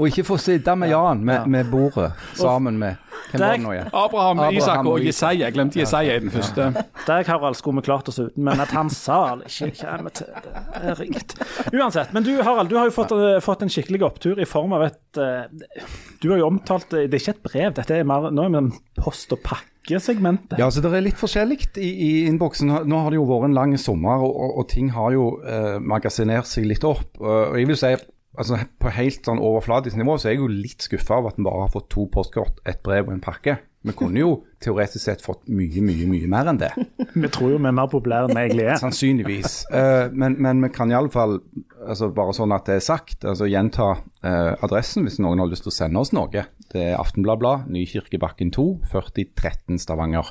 Og ikke få sitte med Jan med, med bordet sammen med Hvem var det nå igjen? Abraham, Abraham Isak og Jesaja. Jeg glemte Jesaja i den første. Der, Harald, skulle vi klart oss uten, men at han sal ikke kommer til det, er ringt. Uansett. Men du, Harald, du har jo fått, eh, fått en skikkelig opptur i form av et eh, Du har jo omtalt eh, Det er ikke et brev, dette er mer nå er vi en post- og pakke segmentet? Ja, så Det er litt forskjellig i, i innboksen. Nå har det jo vært en lang sommer, og, og, og ting har jo eh, magasinert seg litt opp. Og jeg vil si, altså På helt sånn overflatisk nivå så er jeg jo litt skuffa over at vi bare har fått to postkort, et brev og en pakke. Vi kunne jo teoretisk sett fått mye, mye, mye mer enn det. Vi tror jo vi er mer populære enn vi egentlig er. Sannsynligvis. Uh, men, men vi kan iallfall, altså bare sånn at det er sagt, altså gjenta uh, adressen hvis noen har lyst til å sende oss noe. Det er Aftenbladblad, Nykirkebakken 2, 4013 Stavanger.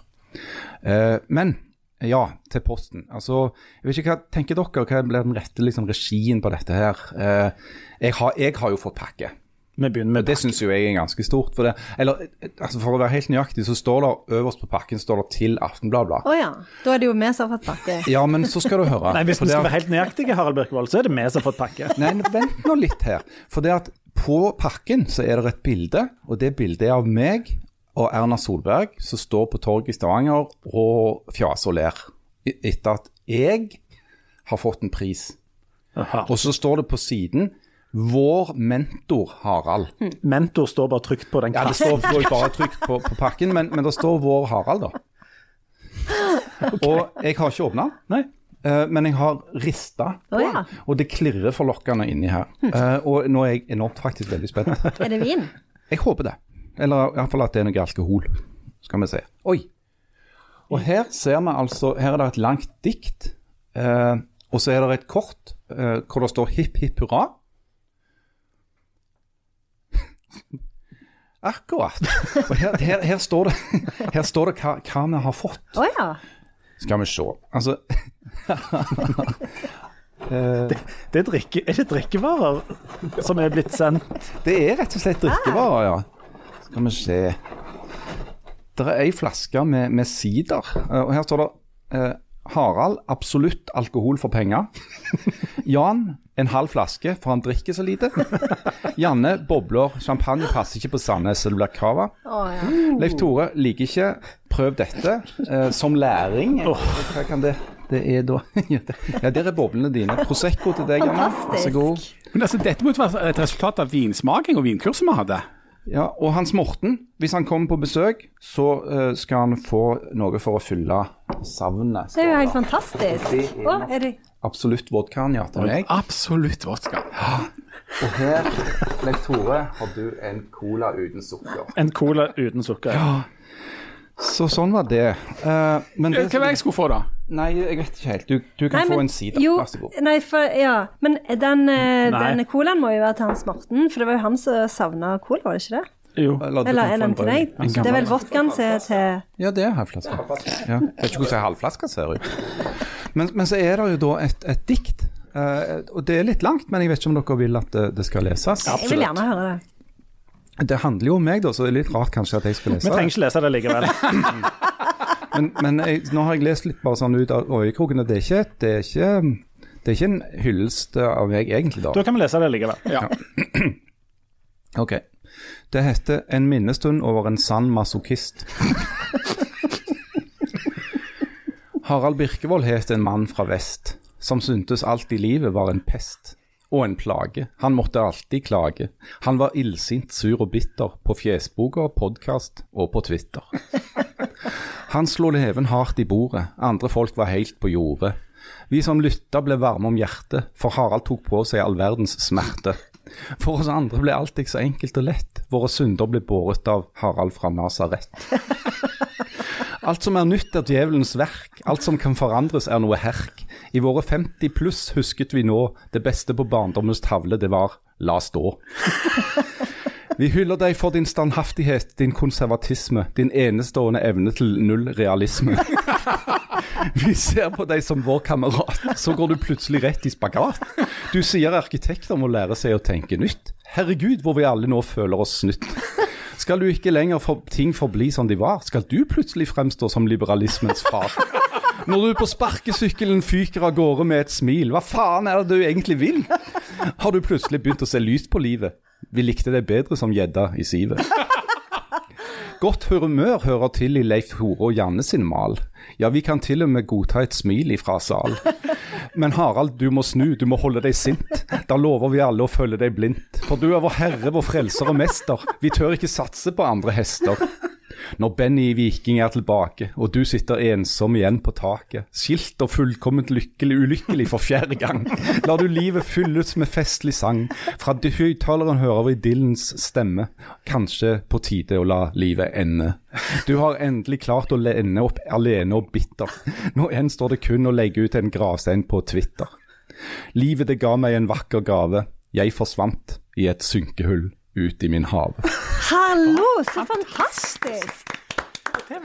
Uh, men ja, til Posten. Altså, jeg vet ikke hva tenker dere, hva blir den rette liksom, regien på dette her? Eh, jeg, har, jeg har jo fått pakke. Vi begynner med Det syns jo jeg er ganske stort. For, det, eller, altså for å være helt nøyaktig, så står det øverst på pakken står det 'til Aftenbladet'. Å ja. Da er det jo vi som har fått pakke. Ja, men så skal du høre. Nei, Hvis vi skal være helt nøyaktige, Harald Birkevold, så er det vi som har fått pakke. Nei, vent nå litt her. For det at på pakken så er det et bilde, og det bildet er av meg og Erna Solberg som står på torget i Stavanger og fjaser og ler. E- Etter at jeg har fått en pris. Aha. Og så står det på siden 'Vår mentor Harald'. Mentor står bare trygt på den Ja, det står bare trygt på, på pakken, men, men det står 'Vår Harald', da. Og jeg har ikke åpna. Eh, men jeg har rista oh, ja. og det klirrer forlokkende inni her. Eh, og nå er jeg enormt faktisk veldig spent. Er det vin? Jeg håper det. Eller iallfall at det er noe alkohol. Skal vi se. Oi. Og her ser vi altså Her er det et langt dikt. Eh, og så er det et kort eh, hvor det står 'hipp, hipp hurra'. Akkurat. Og her, her, her står det, her står det hva, hva vi har fått. Å ja. Skal vi se. Altså det, Det er, drikke, er det drikkevarer som er blitt sendt? Det er rett og slett drikkevarer, ja. Skal vi se. Det er ei flaske med, med sider, eh, og her står det eh, Harald, absolutt alkohol for penger. Jan, en halv flaske, for han drikker så lite. Janne, bobler, champagne passer ikke på Sandnes, så det blir cava. Oh, ja. Leif Tore liker ikke, prøv dette. Eh, som læring. Hva kan det Det er da Ja, der er boblene dine. Prosecco til deg, Janne. Vær så god. Men altså, Dette måtte være et resultat av vinsmaking og vinkurset vi hadde. Ja, og Hans Morten, hvis han kommer på besøk, så uh, skal han få noe for å fylle savnet. Det er jo helt fantastisk. Å, er det Absolutt vodkaen, ja, til meg. Absolutt vodka. Og her, Leif Tore, har du en cola uten sukker. En cola uten sukker. Så sånn var det. Uh, men det Hva var jeg skulle få, da? Nei, jeg vet ikke helt. Du, du kan Nei, få men- en sider. Jo, Vær så god. nei, for, ja. Men den, eh, den colaen må jo være til Hans Morten, for det var jo han som savna cola, var det ikke det? Jo. Eller, er få den en til deg? Det er vel vodkaen som er til Ja, det er halvflaske. Ja. Jeg vet ikke hvordan en halvflaske ser ut. Men, men så er det jo da et, et dikt. Uh, og det er litt langt, men jeg vet ikke om dere vil at det, det skal leses. Absolutt. Jeg vil gjerne høre det. Det handler jo om meg, da, så det er litt rart kanskje at jeg skal lese det. Vi trenger ikke lese det likevel. Men, men jeg, nå har jeg lest litt bare sånn ut av øyekroken, og det er ikke, det er ikke, det er ikke en hyllest av meg egentlig, da. Da kan vi lese det likevel. Ja. Ok. Det heter 'En minnestund over en sann masochist'. Harald Birkevold het en mann fra vest, som syntes alt i livet var en pest. Og en plage. Han måtte alltid klage. Han var illsint, sur og bitter på fjesboka, podkast og på Twitter. Han slo leven hardt i bordet, andre folk var helt på jordet. Vi som lytta ble varme om hjertet, for Harald tok på seg all verdens smerte. For oss andre ble ikke så enkelt og lett, våre synder ble båret av Harald fra Nasaret. Alt som er nytt er djevelens verk, alt som kan forandres er noe herk. I våre 50 pluss husket vi nå, det beste på barndommens tavle det var la stå. Vi hyller deg for din standhaftighet, din konservatisme, din enestående evne til null realisme. Vi ser på deg som vår kamerat, så går du plutselig rett i spagat. Du sier arkitekter må lære seg å tenke nytt. Herregud, hvor vi alle nå føler oss snytt. Skal du ikke lenger for ting forbli som de var, skal du plutselig fremstå som liberalismens far. Når du på sparkesykkelen fyker av gårde med et smil, hva faen er det du egentlig vil? Har du plutselig begynt å se lyst på livet? Vi likte deg bedre som gjedda i sivet. Godt humør hører til i Leif Hore og Janne sin mal. Ja, vi kan til og med godta et smil ifra sal. Men Harald, du må snu, du må holde deg sint. Da lover vi alle å følge deg blindt. For du er vår herre, vår frelser og mester. Vi tør ikke satse på andre hester. Når Benny Viking er tilbake, og du sitter ensom igjen på taket, skilt og fullkomment lykkelig ulykkelig for fjerde gang, lar du livet fylles med festlig sang. Fra høyttaleren hører vi Dylans stemme, kanskje på tide å la livet ende. Du har endelig klart å ende opp alene og bitter. Nå gjenstår det kun å legge ut en gravstein på Twitter. Livet det ga meg en vakker gave, jeg forsvant i et synkehull ut i min hav. Hallo, så fantastisk! Det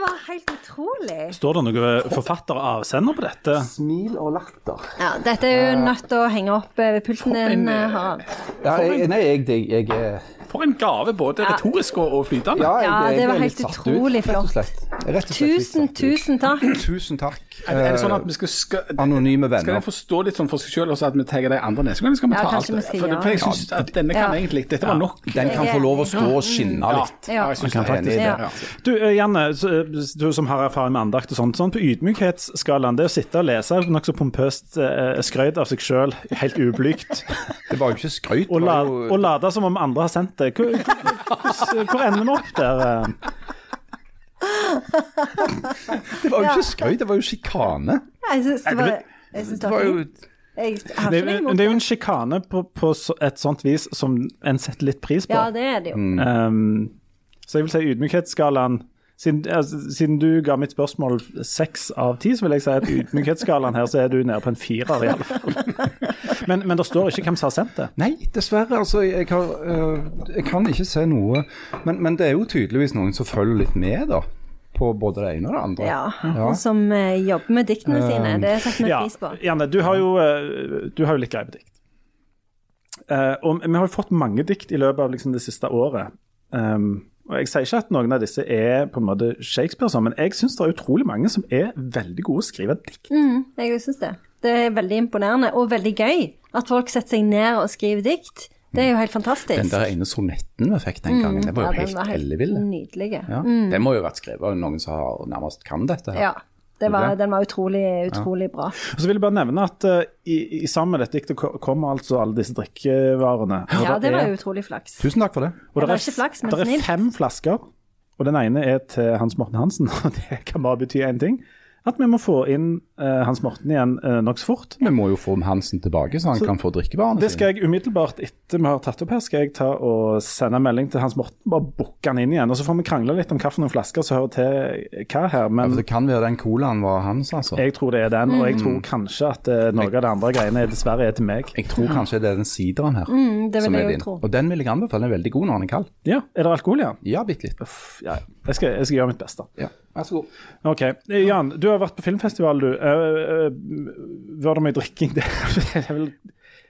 var helt utrolig. Står det noen forfatter og avsender på dette? Smil og latter. Ja, dette er jo nødt til å henge opp eh, ved pulten din, eh, Harald. Ja, jeg, nei, jeg, jeg, jeg, For en gave, både retorisk og, og flytende. ja, jeg, jeg, det var helt utrolig flott. rett og slett. Rett og Tusen, tusen takk. Tusen takk. Er, det- er det sånn at Eh, vi skal, skal Anonyme Skal venner. den forstå litt sånn for seg selv også at vi tar de andre neste gang? Skal vi Ja, ta alt kanskje vi det? skal For, for jeg det. syns at denne kan Ja. egentlig Dette var nok. Den kan få lov å stå og skinne litt. ja, jeg synes det. faktisk- det. ja. Du, eh, Janne, du som har erfaring med andakt og sånt, sånn på ydmykhetsskalaen, det å sitte og lese nokså pompøst eh, skrøyt av seg sjøl, helt ublygt, Det var jo ikke skrøyt. og, og late som om andre har sendt det, hvor, hvor, hvor ender vi opp der? eh? Det var jo ikke skøy, det var jo sjikane. Jeg syns det var jeg synes det var fint. Jeg har Det, ikke noe imot det er jo en sjikane på, på et sånt vis som en setter litt pris på. Ja, det er det jo. Um, så jeg vil si ydmykhetsskalaen siden, altså, siden du ga mitt spørsmål seks av ti, så vil jeg si at ydmykhetsskalaen her, så er du nede på en firer, i alle fall. Men, men det står ikke hvem som har sendt det. Nei, dessverre. Altså, jeg, har, øh, jeg kan ikke se noe. Men, men det er jo tydeligvis noen som følger litt med, da. På både det ene og det andre. Ja, og som uh, jobber med diktene sine. Det setter vi Ja, pris på. Janne, du har jo, uh, du har jo litt greie på dikt. Uh, og vi har jo fått mange dikt i løpet av liksom, det siste året. Um, og Jeg sier ikke at noen av disse er på en måte Shakespeare, sånn, men jeg syns det er utrolig mange som er veldig gode til å skrive dikt. Mm, jeg syns det. Det er veldig imponerende, og veldig gøy at folk setter seg ned og skriver dikt. Det er jo helt fantastisk. Den der ene sonetten vi fikk den gangen, det var jo Mm. Ja, den helt var helt elleville. Nydelig. Mm. Det må jo ha vært skrevet av noen som har, nærmest kan dette her. Ja. Det var, den var utrolig, utrolig bra. Og så vil jeg bare nevne at uh, i, i sammen med dette diktet kommer altså alle disse drikkevarene. Ja, det var er- utrolig flaks. Tusen takk for det. Og Det er- ikke flaks, men der er fem flasker, og den ene er til Hans Morten Hansen. Og det kan bare bety én ting. At vi må få inn Hans Morten igjen uh, nokså fort. Vi må jo få Hansen tilbake, så han kan få drikkevarene Det skal jeg umiddelbart etter vi har tatt opp her, skal jeg ta og sende en melding til Hans Morten. Bare booke han inn igjen. Og så får vi krangle litt om hvilke flasker som hører til hva her. Ja, Men for det kan være den colaen var hans, altså. jeg tror det er den, og jeg Mm. tror kanskje at eh, noe av det andre greiene dessverre er til meg. Jeg tror kanskje det er den sideren her. Mm, det vil som er din. tro. Og den vil jeg anbefale. Den er veldig god når den er kald. Ja, Er det alkohol igjen? Ja, bitte litt. Uff, ja, ja. jeg, skal, jeg skal gjøre mitt beste. Ja, Vær så god. OK. Eh, Jan, du har vært på filmfestival, du. Uh, var det mye drikking der? Det er vel-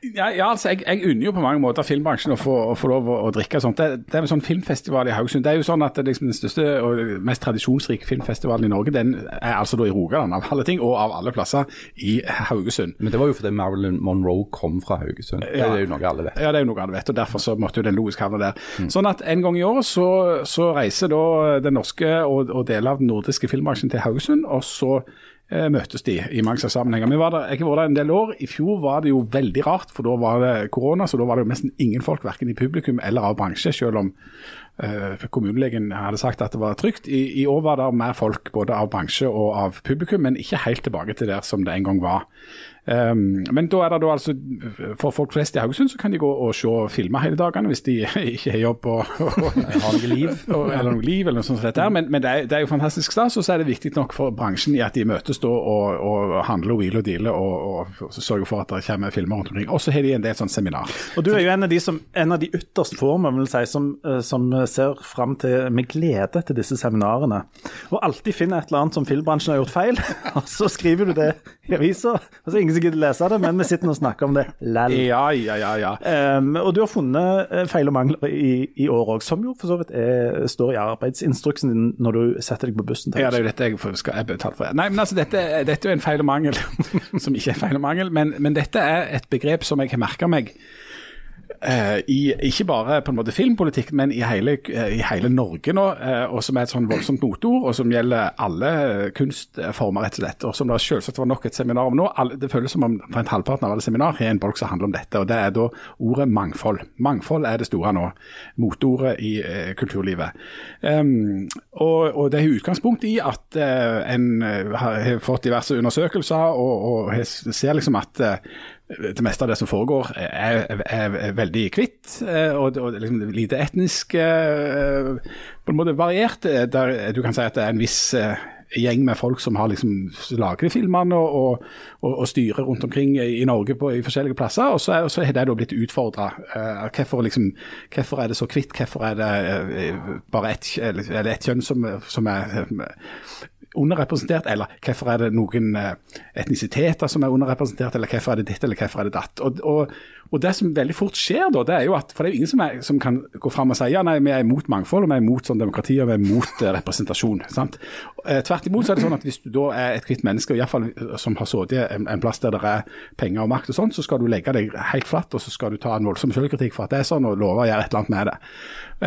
Ja, ja altså, jeg, jeg unner jo på mange måter filmbransjen å få, å få lov å, å drikke og sånt. Det, det er en sånn filmfestival i Haugesund. Det er jo sånn at liksom den største og mest tradisjonsrike filmfestivalen i Norge, den er altså da i Rogaland av alle ting, og av alle plasser i Haugesund. Men det var jo fordi Marilyn Monroe kom fra Haugesund. Det er jo noe alle vet. Ja, det er jo noe alle vet, og derfor så måtte jo den logisk havne der. Sånn at en gang i året så, så reiser da den norske og, og deler av den nordiske filmbransjen til Haugesund, og så eh, møtes de i mange sammenhenger. Jeg har vært der en del år. I fjor var det jo veldig rart, for da var det korona, så da var det jo nesten ingen folk, verken i publikum eller av bransje, selv om eh, kommunelegen hadde sagt at det var trygt. I, I år var det mer folk både av bransje og av publikum, men ikke helt tilbake til der som det en gang var. Um, men da er det da altså, for folk flest i Haugesund så kan de gå og se filmer hele dagene hvis de ikke har jobb og, og, Har noe liv. og, eller noe liv, eller noe sånt Der. Men, men det, er, det er jo fantastisk stas, og så er det viktig nok for bransjen i at de møtes da og, og handler og hviler og dealer og, og, og sørger for at det kommer filmer rundt omkring. Og så har de en del sånn seminar. Og du er jo en av de, som, en av de ytterst få man vil si, som, eh, som ser fram til med glede til disse seminarene. Og alltid finner et eller annet som filmbransjen har gjort feil, og så skriver du det i avisa. Og så er ingen som gidder lese det, men vi sitter og snakker om det lell. Ja, ja, ja. ja. Um, og du har funnet eh, feil og mangler i, i år òg, som jo for så vidt er, står i arbeidsinstruksen din når du setter deg på bussen til Ja, det er jo dette jeg skal jeg betale for. Nei, men altså, dette, dette er jo en feil og mangel, som ikke er feil og mangel, men, men dette er et begrep som jeg har merka meg i ikke bare på en måte filmpolitikk, men i hele, eh, i hele Norge nå, eh, og som er et sånn voldsomt motord, og som gjelder alle kunstformer, rett og slett. Og som det selvsagt var nok et seminar om nå. Det føles som om omtrent halvparten av alle seminar har en bolk som handler om dette, og det er da ordet mangfold. Mangfold er det store nå, motordet i eh, kulturlivet. Um, og, og, det er utgangspunkt i at en har fått diverse undersøkelser og, og ser liksom at det meste av det som foregår er, er, er veldig kvitt og, og liksom lite etnisk på en måte variert. Der du kan si at det er en viss gjeng med folk som har liksom laget filmene og, og, og, og, styrer rundt omkring i Norge på, i forskjellige plasser. Og så, så har det da blitt utfordra. Hvorfor, liksom, hvorfor, er det så kvitt? Hvorfor er det bare ett et kjønn som, som er underrepresentert, eller hvorfor er det noen etnisiteter som er underrepresentert, eller hvorfor er det ditt, eller hvorfor er det datt. Og, og, og Det som veldig fort skjer da, det er jo at for det er jo ingen som, er, som kan gå fram og si ja, nei, vi er imot mangfold, og vi er imot sånn demokrati og vi er imot eh, representasjon. sant? Eh, tvert imot så er det sånn at hvis du da er et kvitt menneske, og i hvert fall eh, som har sittet en, en plass der det er penger og makt og sånn, så skal du legge deg helt flatt og så skal du ta en voldsom selvkritikk for at det er sånn, og love å gjøre et eller annet med det.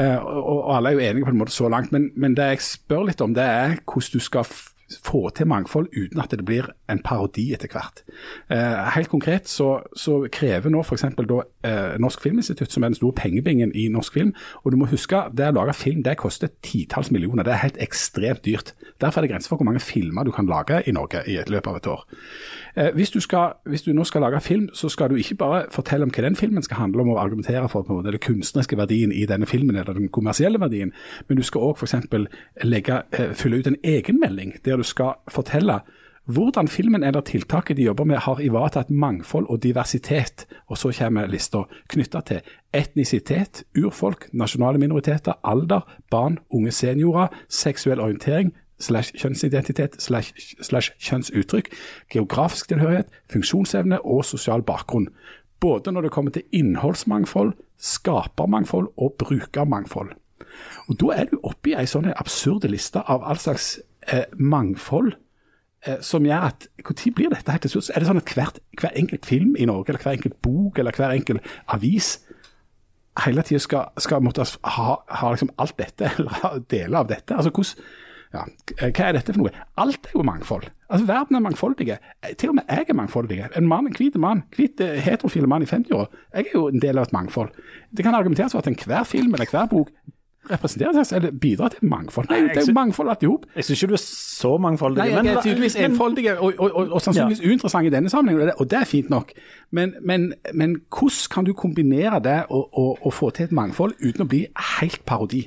Eh, og, og, alle er jo enige på en måte så langt, men, men det jeg spør litt om, det er hvordan du skal få til mangfold uten at det blir en parodi etter hvert. Eh, helt konkret så, så krever nå f.eks. Eh, Norsk Filminstitutt, som er den store pengebingen i norsk film, og du må huske det å lage film det koster titalls millioner. Det er helt ekstremt dyrt. Derfor er det grenser for hvor mange filmer du kan lage i Norge i et løpet av et år. Eh, hvis, du skal, hvis, du nå skal lage film, så skal du ikke bare fortelle om hva den filmen skal handle om, og argumentere for på den kunstneriske verdien i denne filmen, eller den kommersielle verdien, men du skal òg f.eks. Eh, fylle ut en egenmelding der du skal fortelle hvordan filmen eller tiltaket de jobber med har ivaretatt mangfold og diversitet, og så kommer lista knytta til etnisitet, urfolk, nasjonale minoriteter, alder, barn, unge seniorer, seksuell orientering, slash kjønnsidentitet slash, slash kjønnsuttrykk, geografisk tilhørighet, funksjonsevne og sosial bakgrunn. Både når det kommer til innholdsmangfold, skapermangfold og brukermangfold. Og Da er du oppe i ei sånn absurde liste av all slags eh, mangfold eh, som gjør at Når blir dette helt til slutt? Er det sånn at hvert, hver enkelt film i Norge, eller hver enkelt bok eller hver enkelt avis hele tida skal, skal måtte ha, ha liksom alt dette, eller deler av dette? Altså hvordan ja, hva er dette for noe? Alt er jo mangfold. Altså Verden er mangfoldig. Til og med jeg er mangfoldig. En mann, en hvit mann, hvit eh, heterofil mann i 50-åra. Jeg er jo en del av et mangfold. Det kan argumenteres for at enhver film eller hver bok representerer seg, eller bidrar til mangfold. Nei, det er jo mangfold alt i hop. Jeg syns ikke du er så mangfoldig. Nei, jeg er tydeligvis enfoldig og, og, og, og, sannsynligvis ja. uinteressant i denne sammenhengen, og det er fint nok. Men, men, men hvordan kan du kombinere det og, få til et mangfold uten å bli helt parodi?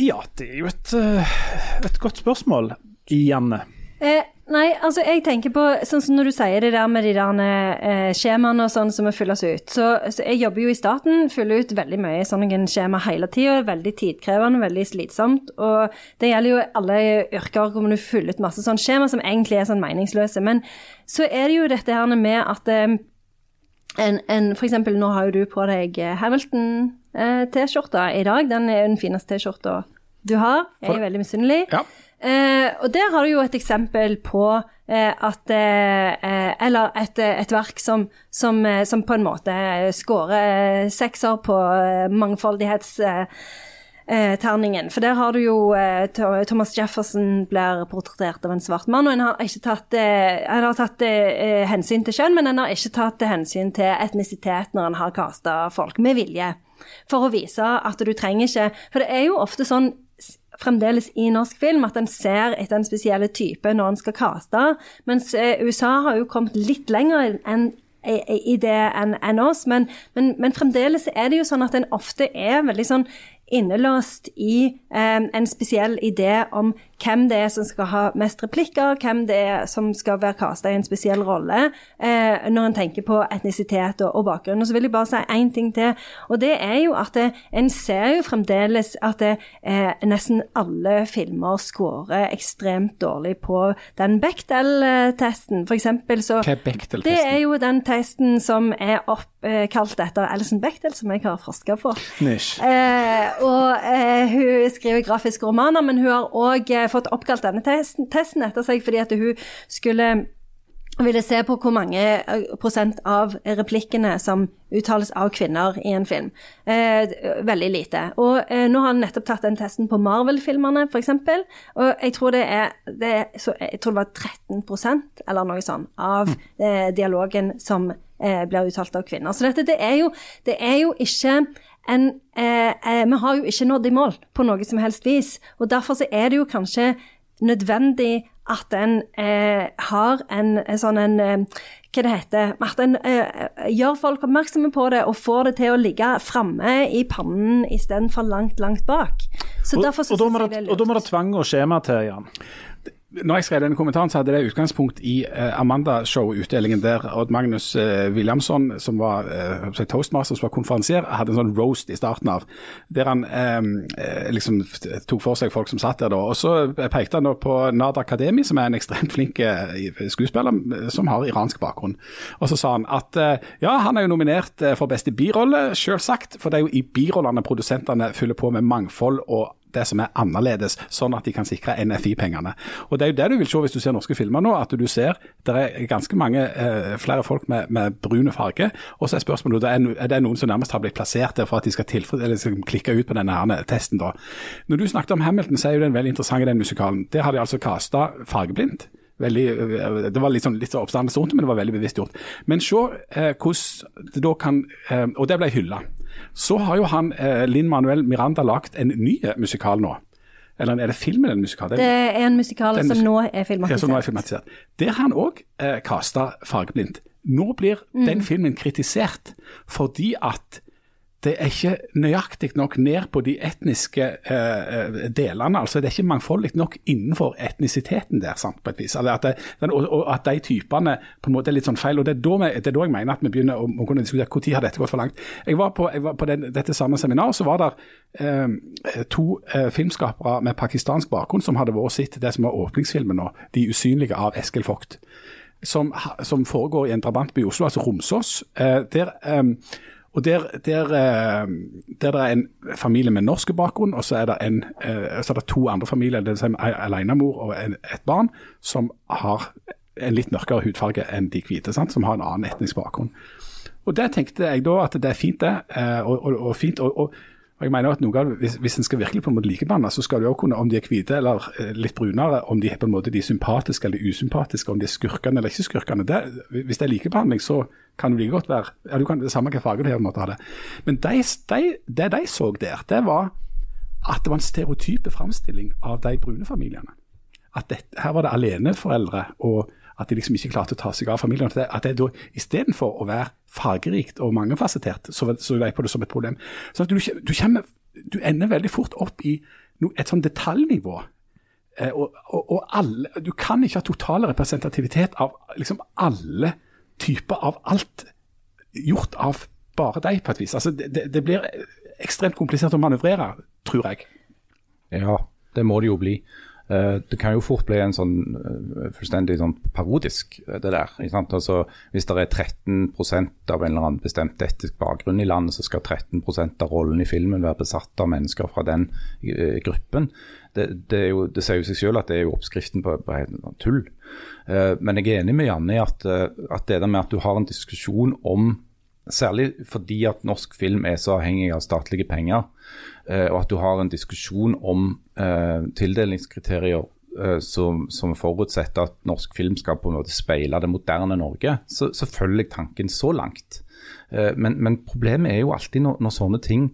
Ja, det er jo et, eh, et godt spørsmål, Janne. Eh, nei, altså jeg tenker på sånn som når du sier det der med de der eh, skjemaene og sånn som må fylles ut. Så, så, jeg jobber jo i staten, fyller ut veldig mye sånne skjema hele tida. Veldig tidkrevende, veldig slitsomt. Og det gjelder jo alle yrker hvor du fyller ut masse sånne skjema som egentlig er sånn meningsløse. Men så er det jo dette her med at eh, en, en, for eksempel, nå har jo du på deg Hamilton-T-skjorta i dag. Den er den fineste T-skjorta du har. Jeg er veldig misunnelig. Ja. Eh, og der har du jo et eksempel på eh, at eh, Eller et, et verk som, som, eh, som, på en måte scorer sekser på eh, mangfoldighets eh, terningen. For der har du jo eh, Thomas Jefferson blir portrettert av en svart mann, og en har ikke tatt, eh, en har tatt eh, hensyn til kjønn, men en har ikke tatt hensyn til etnisitet når en har kasta folk med vilje. For å vise at du trenger ikke For det er jo ofte sånn fremdeles i norsk film at en ser etter en spesiell type når en skal kaste, mens eh, USA har jo kommet litt lenger enn i det enn en oss, men, men, men, fremdeles er det jo sånn at en ofte er veldig sånn innelåst i eh, en spesiell idé om hvem det er som skal ha mest replikker, hvem det er som skal være kasta i en spesiell rolle, eh, når en tenker på etnisitet og, og, bakgrunn. Og så vil jeg bare si én ting til, og det er jo at det, en ser jo fremdeles at det, eh, nesten alle filmer scorer ekstremt dårlig på den Bechdel-testen. For eksempel så Hva er Bechdel-testen? Det er jo den testen som er oppkalt etter Alison Bechdel, som jeg har forska på. Eh, og eh, hun skriver grafiske romaner, men hun har òg eh, fått oppkalt denne testen, etter seg fordi at hun skulle ville se på hvor mange eh, prosent av replikkene som uttales av kvinner i en film. Eh, veldig lite. Og eh, nå har han nettopp tatt den testen på Marvel-filmene, f.eks. Og jeg tror det er, det så, Jeg tror det var 13% eller noe sånt av eh, dialogen som eh, blir uttalt av kvinner. Så dette det er jo, det er jo ikke en eh, Vi har jo ikke nådd i mål på noe som helst vis. Og derfor så er det jo kanskje nødvendig at en eh, har en, en sånn en eh, Hva det heter At en eh, gjør folk oppmerksomme på det og får det til å ligge framme i pannen istedenfor langt, langt bak. Så Og, derfor så og, da må det, og da må det tvang og skjema til, Jan. Når jeg skrev denne kommentaren, så hadde det utgangspunkt i uh, Amanda-show-utdelingen der Odd Magnus uh, Williamson, som var uh, toastmaster, som var konferansier, hadde en sånn roast i starten av, der han um, liksom tok for seg folk som satt der da. Og så pekte han da på Nad Akademi, som er en ekstremt flink skuespiller som har iransk bakgrunn. Og så sa han at ja, han er jo nominert for beste birolle, selvsagt, for det er jo i birollene produsentene fyller på med mangfold og det som er annerledes, sånn at de kan sikre NFI-pengene. Og Det er jo det du vil se hvis du ser norske filmer nå, at du ser det er ganske mange eh, flere folk med, med brune farge. Og så er spørsmålet er, er det noen som nærmest har blitt plassert der for at de skal, skal klikke ut på denne testen. da. Når du snakket om Hamilton, så er jo den veldig interessant den musikalen. Der har de altså kasta fargeblindt. Veldig, øh, det var litt, sånn, litt oppstandelse rundt det, men det var veldig bevisst gjort. Men se eh, hvordan det da kan eh, Og det ble hylla. Så har jo han eh, Linn Manuel Miranda lagd en ny musikal nå. Eller er det film eller en musikal? Det er en musikal som musik- nå er Ja, som nå er filmatisert. filmatisert. Der har han òg eh, kasta fargeblindt. Nå blir den filmen kritisert fordi at det er ikke nøyaktig nok ned på de etniske eh, eh, delene. altså Det er ikke mangfoldig nok innenfor etnisiteten der, sant, på et vis. Eller at det, og, og at de typene på en måte er litt sånn feil. og Det er da, vi, det er da jeg mener at vi begynner å, å kunne diskutere når har dette gått for langt. Jeg var på, jeg var på den, dette samme seminaret, så var det eh, to eh, filmskapere med pakistansk bakgrunn som hadde vært sitt det som var åpningsfilmen nå, 'De usynlige' av Eskil Vogt som, som foregår i en drabantby i Oslo, altså Romsås. Eh, der, eh, og der, der, eh, der det er en familie med norsk bakgrunn, og så er det, en, eh, så er det to andre familier, vil si en alenemor og en, et barn, som har en litt mørkere hudfarge enn de hvite, sant? som har en annen etnisk bakgrunn. Og Der tenkte jeg da at det er fint, det. eh, Og, og, og fint, og, og, og jeg mener at noe av, hvis, hvis en skal virkelig på en måte likebehandle, så skal du også kunne, om de er hvite eller eh, litt brunere, om de er på en måte de sympatiske eller usympatiske, om de er skurkene eller ikke skurkene. Det, hvis det er likebehandling, så kan det like godt være ja, du kan, Det samme hvilken farge du har, måtte ha det. Men de, de, det de så der, det var at det var en stereotype framstilling av de brune familiene. At det, her var det aleneforeldre, og at de liksom ikke klarte å ta seg av familien. At det, da istedenfor å være fargerikt og mangefasettert, så så de på det som et problem. Så du, du, kommer, du ender veldig fort opp i et sånn detaljnivå. Eh, og, og, og alle, Du kan ikke ha total representativitet av liksom alle typer av alt gjort av bare deg, på et vis. Altså, det- det blir ekstremt komplisert å manøvrere, tror jeg. Ja, det må det jo bli. Eh, Det kan jo fort bli en sånn eh, fullstendig sånn parodisk, eh, det der. Altså, hvis det er 13% av en eller annen bestemt etisk bakgrunn i landet, så skal 13% av rollen i filmen være besatt av mennesker fra den uh, gruppen. Det, det, jo, det sier jo seg selv at det er jo oppskriften på, på helt sånn tull. Uh, Men jeg er enig med Janne i at, uh, at det der med at du har en diskusjon om Særlig fordi at norsk film er så avhengig av statlige penger, og at du har en diskusjon om eh, tildelingskriterier eh, som, som forutsetter at norsk film skal på en måte speile det moderne Norge, så, så følger jeg tanken så langt. Eh, men, men problemet er jo alltid når, når sånne ting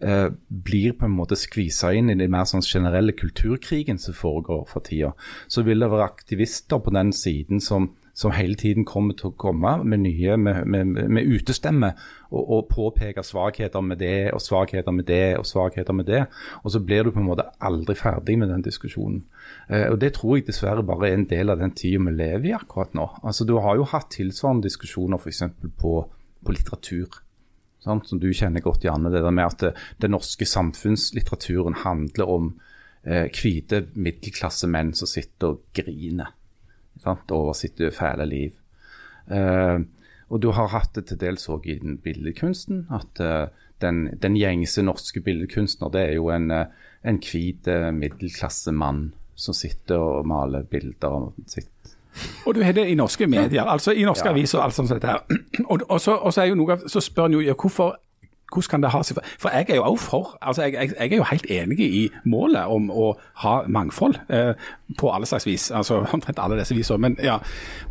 eh, blir på en måte skvisa inn i den mer sånn generelle kulturkrigen som foregår for tida, så vil det være aktivister på den siden som, som hele tiden kommer til å komme med nye, med, med, med utestemme, og, og påpeke svakheter med det, og svakheter med det, og svakheter med det. Og så blir du på en måte aldri ferdig med den diskusjonen. Eh, og Det tror jeg dessverre bare er en del av den tida vi lever i akkurat nå. Altså Du har jo hatt tilsvarende diskusjoner f.eks. På, på litteratur. Sant? Som du kjenner godt, Janne. Det der med at det, den norske samfunnslitteraturen handler om eh, hvite middelklassemenn som sitter og griner sant? over sitt fæle liv. Eh, og du har hatt det til dels òg i den billedkunsten. At eh, den, den gjengse norske billedkunstner, det er jo en, eh, en hvit middelklassemann som sitter og maler bilder av sitt Og du har det i norske medier, altså i norske aviser og alt sånt. her. Og, og, så, og så, er jo noe, av- så spør en jo ja, hvorfor hvordan kan det ha seg For jeg er jo også for, altså jeg, jeg, jeg er jo helt enig i målet om å ha mangfold eh, på alle slags vis. altså Omtrent alle disse viser. Men, ja.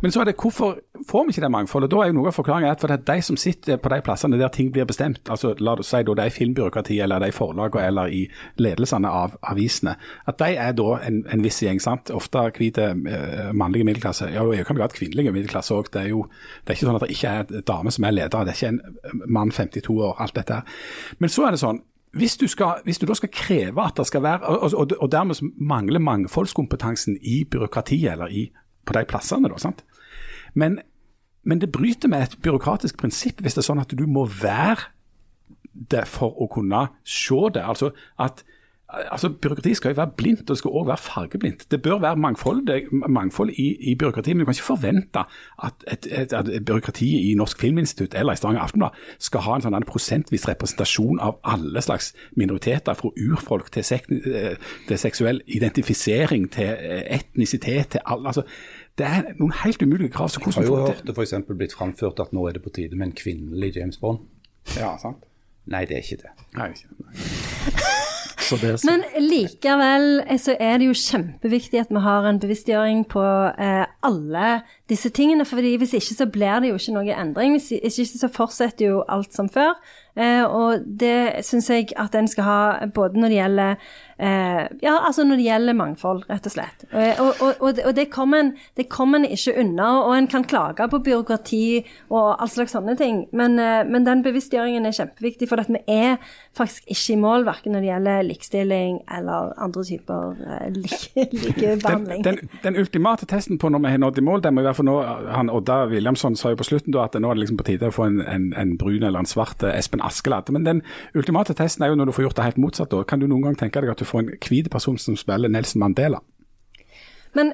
men så er det hvorfor får vi ikke det mangfoldet? Da er jo noe av forklaringen at for det er de som sitter på de plassene der ting blir bestemt, altså la oss si da det er filmbyråkrati eller det er forlagene eller i ledelsene av avisene, at de er da en, en viss gjeng. sant? Ofte hvite uh, mannlige middelklasse. Ja, jo, kan vi ha et kvinnelige middelklasse òg. Det, er jo- det er ikke sånn at det ikke er en dame som er leder. Det er ikke en eh, mann 52 år, alt dette her. Men så er det sånn hvis du, skal, hvis du da skal kreve at det skal være, og, og, og dermed mangler mangfoldskompetansen i byråkratiet eller i, på de plassene, da, sant? Men, men det bryter med et byråkratisk prinsipp hvis det er sånn at du må være det for å kunne se det. Altså at altså Byråkrati skal jo være blindt, og det skal også være fargeblindt. Det bør være mangfold, det, mangfold i, i byråkrati, men du kan ikke forvente at, et, et, at byråkratiet i Norsk Filminstitutt eller i Stavanger Aftenblad skal ha en sånn prosentvis representasjon av alle slags minoriteter, fra urfolk til, sek, eh, til seksuell identifisering, til eh, etnisitet, til alle. altså det er noen helt umulige krav. så Jeg hvordan har jo hørt det eksempel blitt framført at nå er det på tide med en kvinnelig James Bond. Ja, sant? Nei, det er ikke det. Nei, ikke. Så- Men likevel eh, så er det jo kjempeviktig at vi har en bevisstgjøring på eh, alle disse tingene. For hvis ikke så blir det jo ikke noe endring. Hvis ikke så fortsetter jo alt som før. Eh, og det syns jeg at en skal ha både når det gjelder eh, Ja, altså når det gjelder mangfold, rett og slett. Eh, og, og, og, det- og det kommer en, kom en ikke unna. Og en kan klage på byråkrati og all slags sånne ting. Men, eh, men den bevisstgjøringen er kjempeviktig, for at vi er faktisk ikke i mål, verken når det gjelder likestilling eller andre typer eh, like. Den, den, den ultimate testen på når vi har nådd i mål, det må jo være for nå, han Odda Williamson sa jo på slutten da at nå er det liksom på tide å få en, en, en brun eller en svart eh, Espen Askeladd. Men den ultimate testen er jo når du får gjort det helt motsatt. da. Kan du noen gang tenke deg at du får en hvit person som spiller Nelson Mandela? Men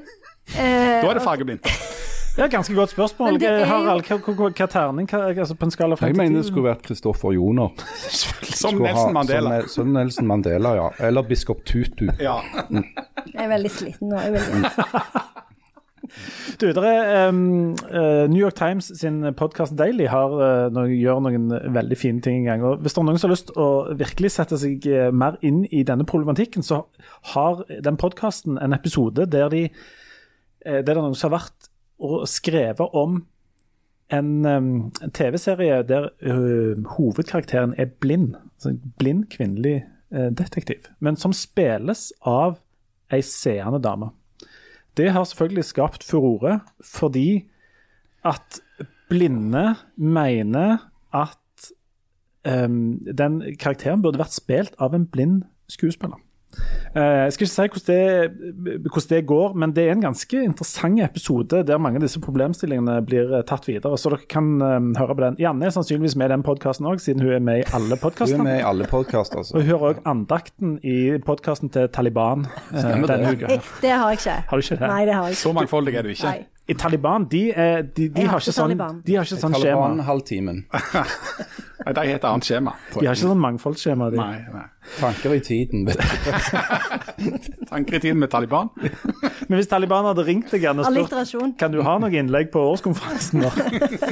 eh, Da er det fargeblindt. Det er et ganske godt spørsmål. Men det er jo- Harald, hva, hva, hva, hva terning hva, altså på en skala fra Jeg mener det skulle vært Kristoffer Joner. Som Skulle Nelson ha- Mandela. Som, som Nelson Mandela, ja. Eller biskop Tutu. Ja. jeg er veldig sliten nå. Jeg er veldig... Du, er, um, uh, New York Times sin podkast Daily har, uh, noen, gjør noen veldig fine ting en gang. og Hvis det er noen som har lyst å virkelig sette seg eh, mer inn i denne problematikken, så har den podkasten en episode der, de, eh, der det er noen som har vært og skrevet om en, um, TV-serie der hovedkarakteren er blind. Altså en blind kvinnelig eh, detektiv. Men som spilles av ei seende dame. Det har selvfølgelig skapt furore, fordi at blinde mener at um, den karakteren burde vært spilt av en blind skuespiller. Eh, jeg skal ikke si hvordan det, hvordan det går, men det er en ganske interessant episode der mange av disse problemstillingene blir eh, tatt videre. Så dere kan em, høre på den. Janne er sannsynligvis med i den podkasten òg, siden hun er med i alle Du er med i alle podkaster, Og altså. hun hører òg andakten i podkasten til Taliban eh, Stemmer det. denne uka. Det har jeg ikke. Har du ikke det? Nei, det har jeg ikke. Så mangfoldig er du ikke. Nei. I Taliban, de, er, de, de, har ikke ikke sånn, Taliban. de har ikke sånn skjema. Taliban-halvtimen. Nei, De har et annet skjema. De har ikke sånn mangfoldsskjema. De. Nei, nei. Tanker i tiden. Tanker i tiden med Taliban? Men hvis Taliban hadde ringt deg og spurt kan du ha noe innlegg på årskonferansen, da?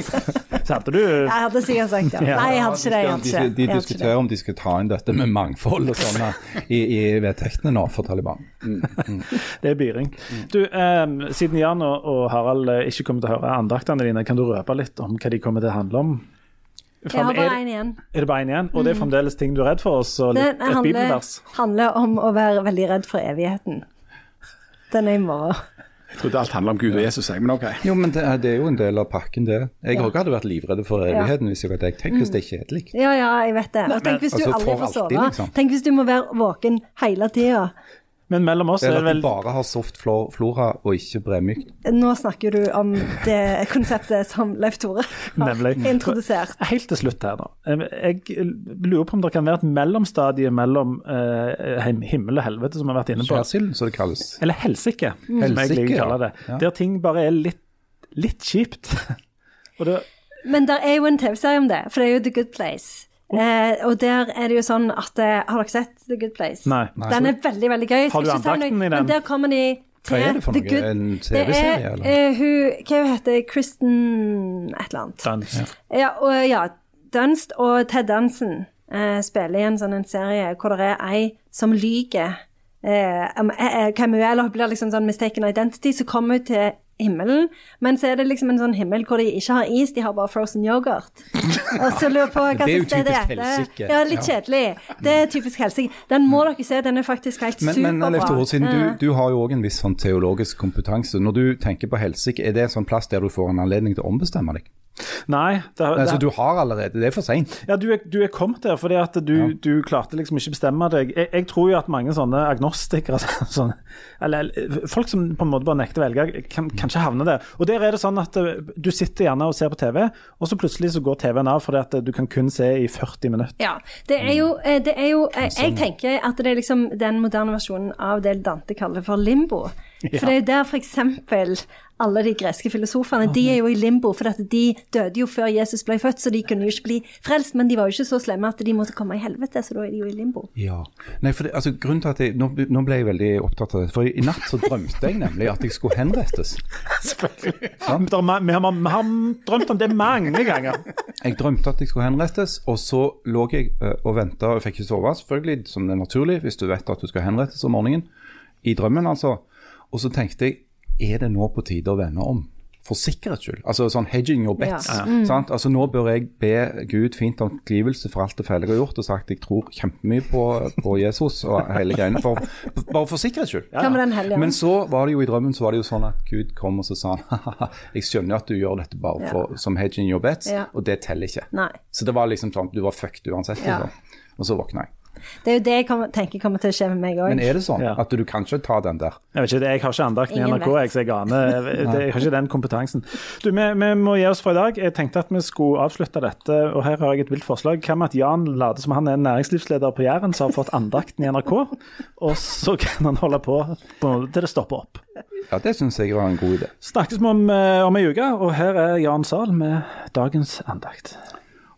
så hadde du Jeg hadde sikkert sagt ja. Nei, jeg hadde ikke det. Jeg hadde De, ikke. de de, de diskuterer om de skal ta inn dette med mangfold og sånne i, i vedtektene nå for Taliban. Det er byring. Du, eh, Siden Jan og, og Harald eh, ikke kommer til å høre andaktene dine, kan du røpe litt om hva de kommer til å handle om? Det. Jeg har bare én igjen. er det bare én igjen? Og det er fremdeles ting du er redd for? Og Det litt, et handler, bibelvers? handler om å være veldig redd for evigheten. Den er i morgen. Jeg trodde alt handla om Gud og Jesus, jeg, men OK. Jo, men det, er- det er jo en del av pakken, det. Jeg òg hadde vært livredd for evigheten hvis jeg var deg. Tenk hvis det er kjedelig. Ja, ja, jeg vet det. Og tenk hvis du altså, aldri får sove. liksom. Tenk hvis du må være våken hele tida. Men mellom oss er er det at vel du bare har soft flora og ikke bremykt. Nå snakker du om det konseptet som Leif Tore har Nemlig. introdusert. Helt til slutt her, da. Jeg lurer på om det kan være et mellomstadie mellom uh, himmel og helvete, som vi har vært inne på. Skjærsilden, som det kalles. Eller helsike, som jeg liker å kalle det. Ja. Der ting bare er litt, litt kjipt. og det, Men det er jo en TV-serie om det, for det er jo The Good Place. Eh, og der er det jo sånn at eh, Har dere sett The Good Place? nei. Den er veldig, veldig gøy. Har du andakten i den? Men der kommer de til Hva er det for noe? Good- En TV-serie, er eller? eh, hun Hva hun Kristen et eller annet. Dunst. Ja, og, ja, Dunst og Ted Dansen eh, spiller i en sånn en serie hvor det er ei som lyver. eh, eh, eh, hvem hun er, eller hun blir liksom sånn mistaken identity, så kommer hun til himmelen, men så er det liksom en sånn himmel hvor de ikke har is, de har bare frozen yoghurt. Og så lurer jeg på hva Det er jo slags sted typisk heter. helsike. Ja, litt kjedelig. Det er typisk helsike. Den må dere se, den er faktisk helt Men, men superbra. Leif Tore, siden du, du har jo òg en viss sånn teologisk kompetanse. Når du tenker på helsike, er det en sånn plass der du får en anledning til å ombestemme deg? Nei, det, Nei Altså, det, du har allerede, det er for seint. ja, du, er, du er kommet der fordi at du, du klarte liksom ikke bestemme deg. Jeg, jeg tror jo at mange sånne agnostikere sånne, eller, eller folk som på en måte bare nekter å velge, kan kanskje havne der. Og der er det sånn at eh, du sitter gjerne og ser på TV, og så plutselig så går TV-en av fordi at du kan kun se i 40 minutter. Ja. Det er jo, eh, det er jo eh, Sånn. Jeg tenker at det er liksom den moderne versjonen av det Dante kaller for limbo. For det er jo der f.eks. alle de greske filosofene de er jo i limbo, for at de døde jo før Jesus ble født, så de kunne jo ikke bli frelst. Men de var jo ikke så slemme at de måtte komme i helvete, så da er de jo i limbo. Ja. Nei, for det, altså, grunnen til at jeg, nå, nå ble jeg veldig opptatt av det. For i, i natt så drømte jeg nemlig at jeg skulle henrettes. Selvfølgelig. Sånn? Vi har, har drømt om det mange ganger. Jeg drømte at jeg skulle henrettes, og så lå jeg eh, og venta og fikk ikke sove, selvfølgelig, som det er naturlig hvis du vet at du skal henrettes om morgenen. I drømmen, altså. Og så tenkte jeg, er det nå på tide å vende om? For sikkerhets skyld. Altså sånn hedging your bets. Ja. Sant? Altså Nå bør jeg be Gud fint om tilgivelse for alt det feile jeg har gjort, og sagt jeg tror kjempemye på, på Jesus og hele greiene. For, bare for sikkerhets skyld. Ja. Ja, Men så var det jo i drømmen så var det jo sånn at Gud kom og så sa han, jeg skjønner at du gjør dette bare for, som hedging your bets, Ja. og det teller ikke. Nei. Så det var liksom sånn, du var fucked uansett. Ja. Liksom. Og så våkna jeg. Det er jo det jeg kommer, tenker kommer til å skje med meg òg. Men er det sånn Ja. at du kan ikke ta den der? Jeg vet ikke, jeg har ikke andakt i NRK, jeg, så jeg aner jeg, jeg har ikke den kompetansen. Du, vi, vi må gi oss for i dag. Jeg tenkte at vi skulle avslutte dette, og her har jeg et vilt forslag. Hva med at Jan later som han er næringslivsleder på Jæren som har fått andakten i NRK, og så kan han holde på, til det stopper opp. Ja, det syns jeg var en god idé. Snakkes vi om, eh, om ei uke, og her er Jan Zahl med dagens andakt.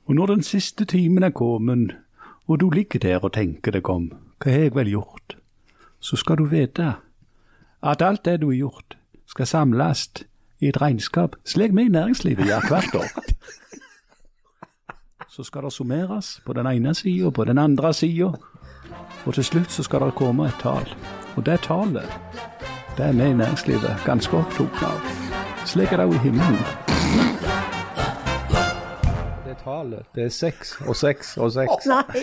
Og når den siste timen er kommet, og du ligger der og tenker deg om, hva har jeg vel gjort, så skal du vite at alt det du har gjort, skal samles i et regnskap, slik vi i næringslivet gjør hvert år. Så skal det summeres på den ene sida og på den andre sida, og til slutt så skal det komme et tall. Og det tallet, det er vi i næringslivet ganske opptatt av. Slik er det jo i himmelen. Det tallet, det er seks og seks og seks. Nei,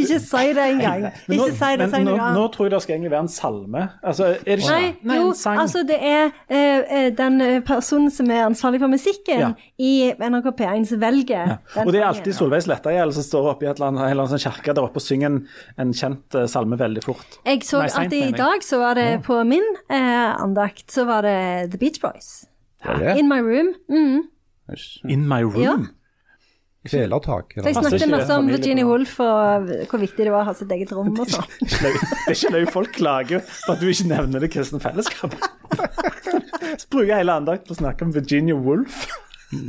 ikke si det engang. Ikke si det, men si nå, nå tror jeg det skal egentlig være en salme. Altså, er det ikke Nei, jo, en sang. altså det er eh, den eh, personen som er ansvarlig for musikken Ja. i NRK P1 som velger den Og det er alltid Solveig Slettagjeld som står oppe i et eller annet, en eller annen sånn kirke der oppe og synger en, en kjent uh, salme veldig fort. Jeg så Nei, at i dag så var det på min uh, andakt, så var det The Beach Boys. Er? In My Room. Mm. In my room. Ja. Kvelertak. Jeg snakket masse om Virginia Woolf og hvor viktig det var å ha sitt eget rom og sånn. Det er ikke løy. Folk klager for på at du ikke nevner det kristne fellesskapet. Så bruker jeg hele andakt på å snakke om Virginia Woolf.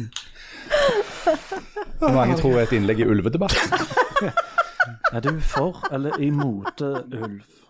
Mange tror er et innlegg i ulvedebatten. Er du for eller imot ulv?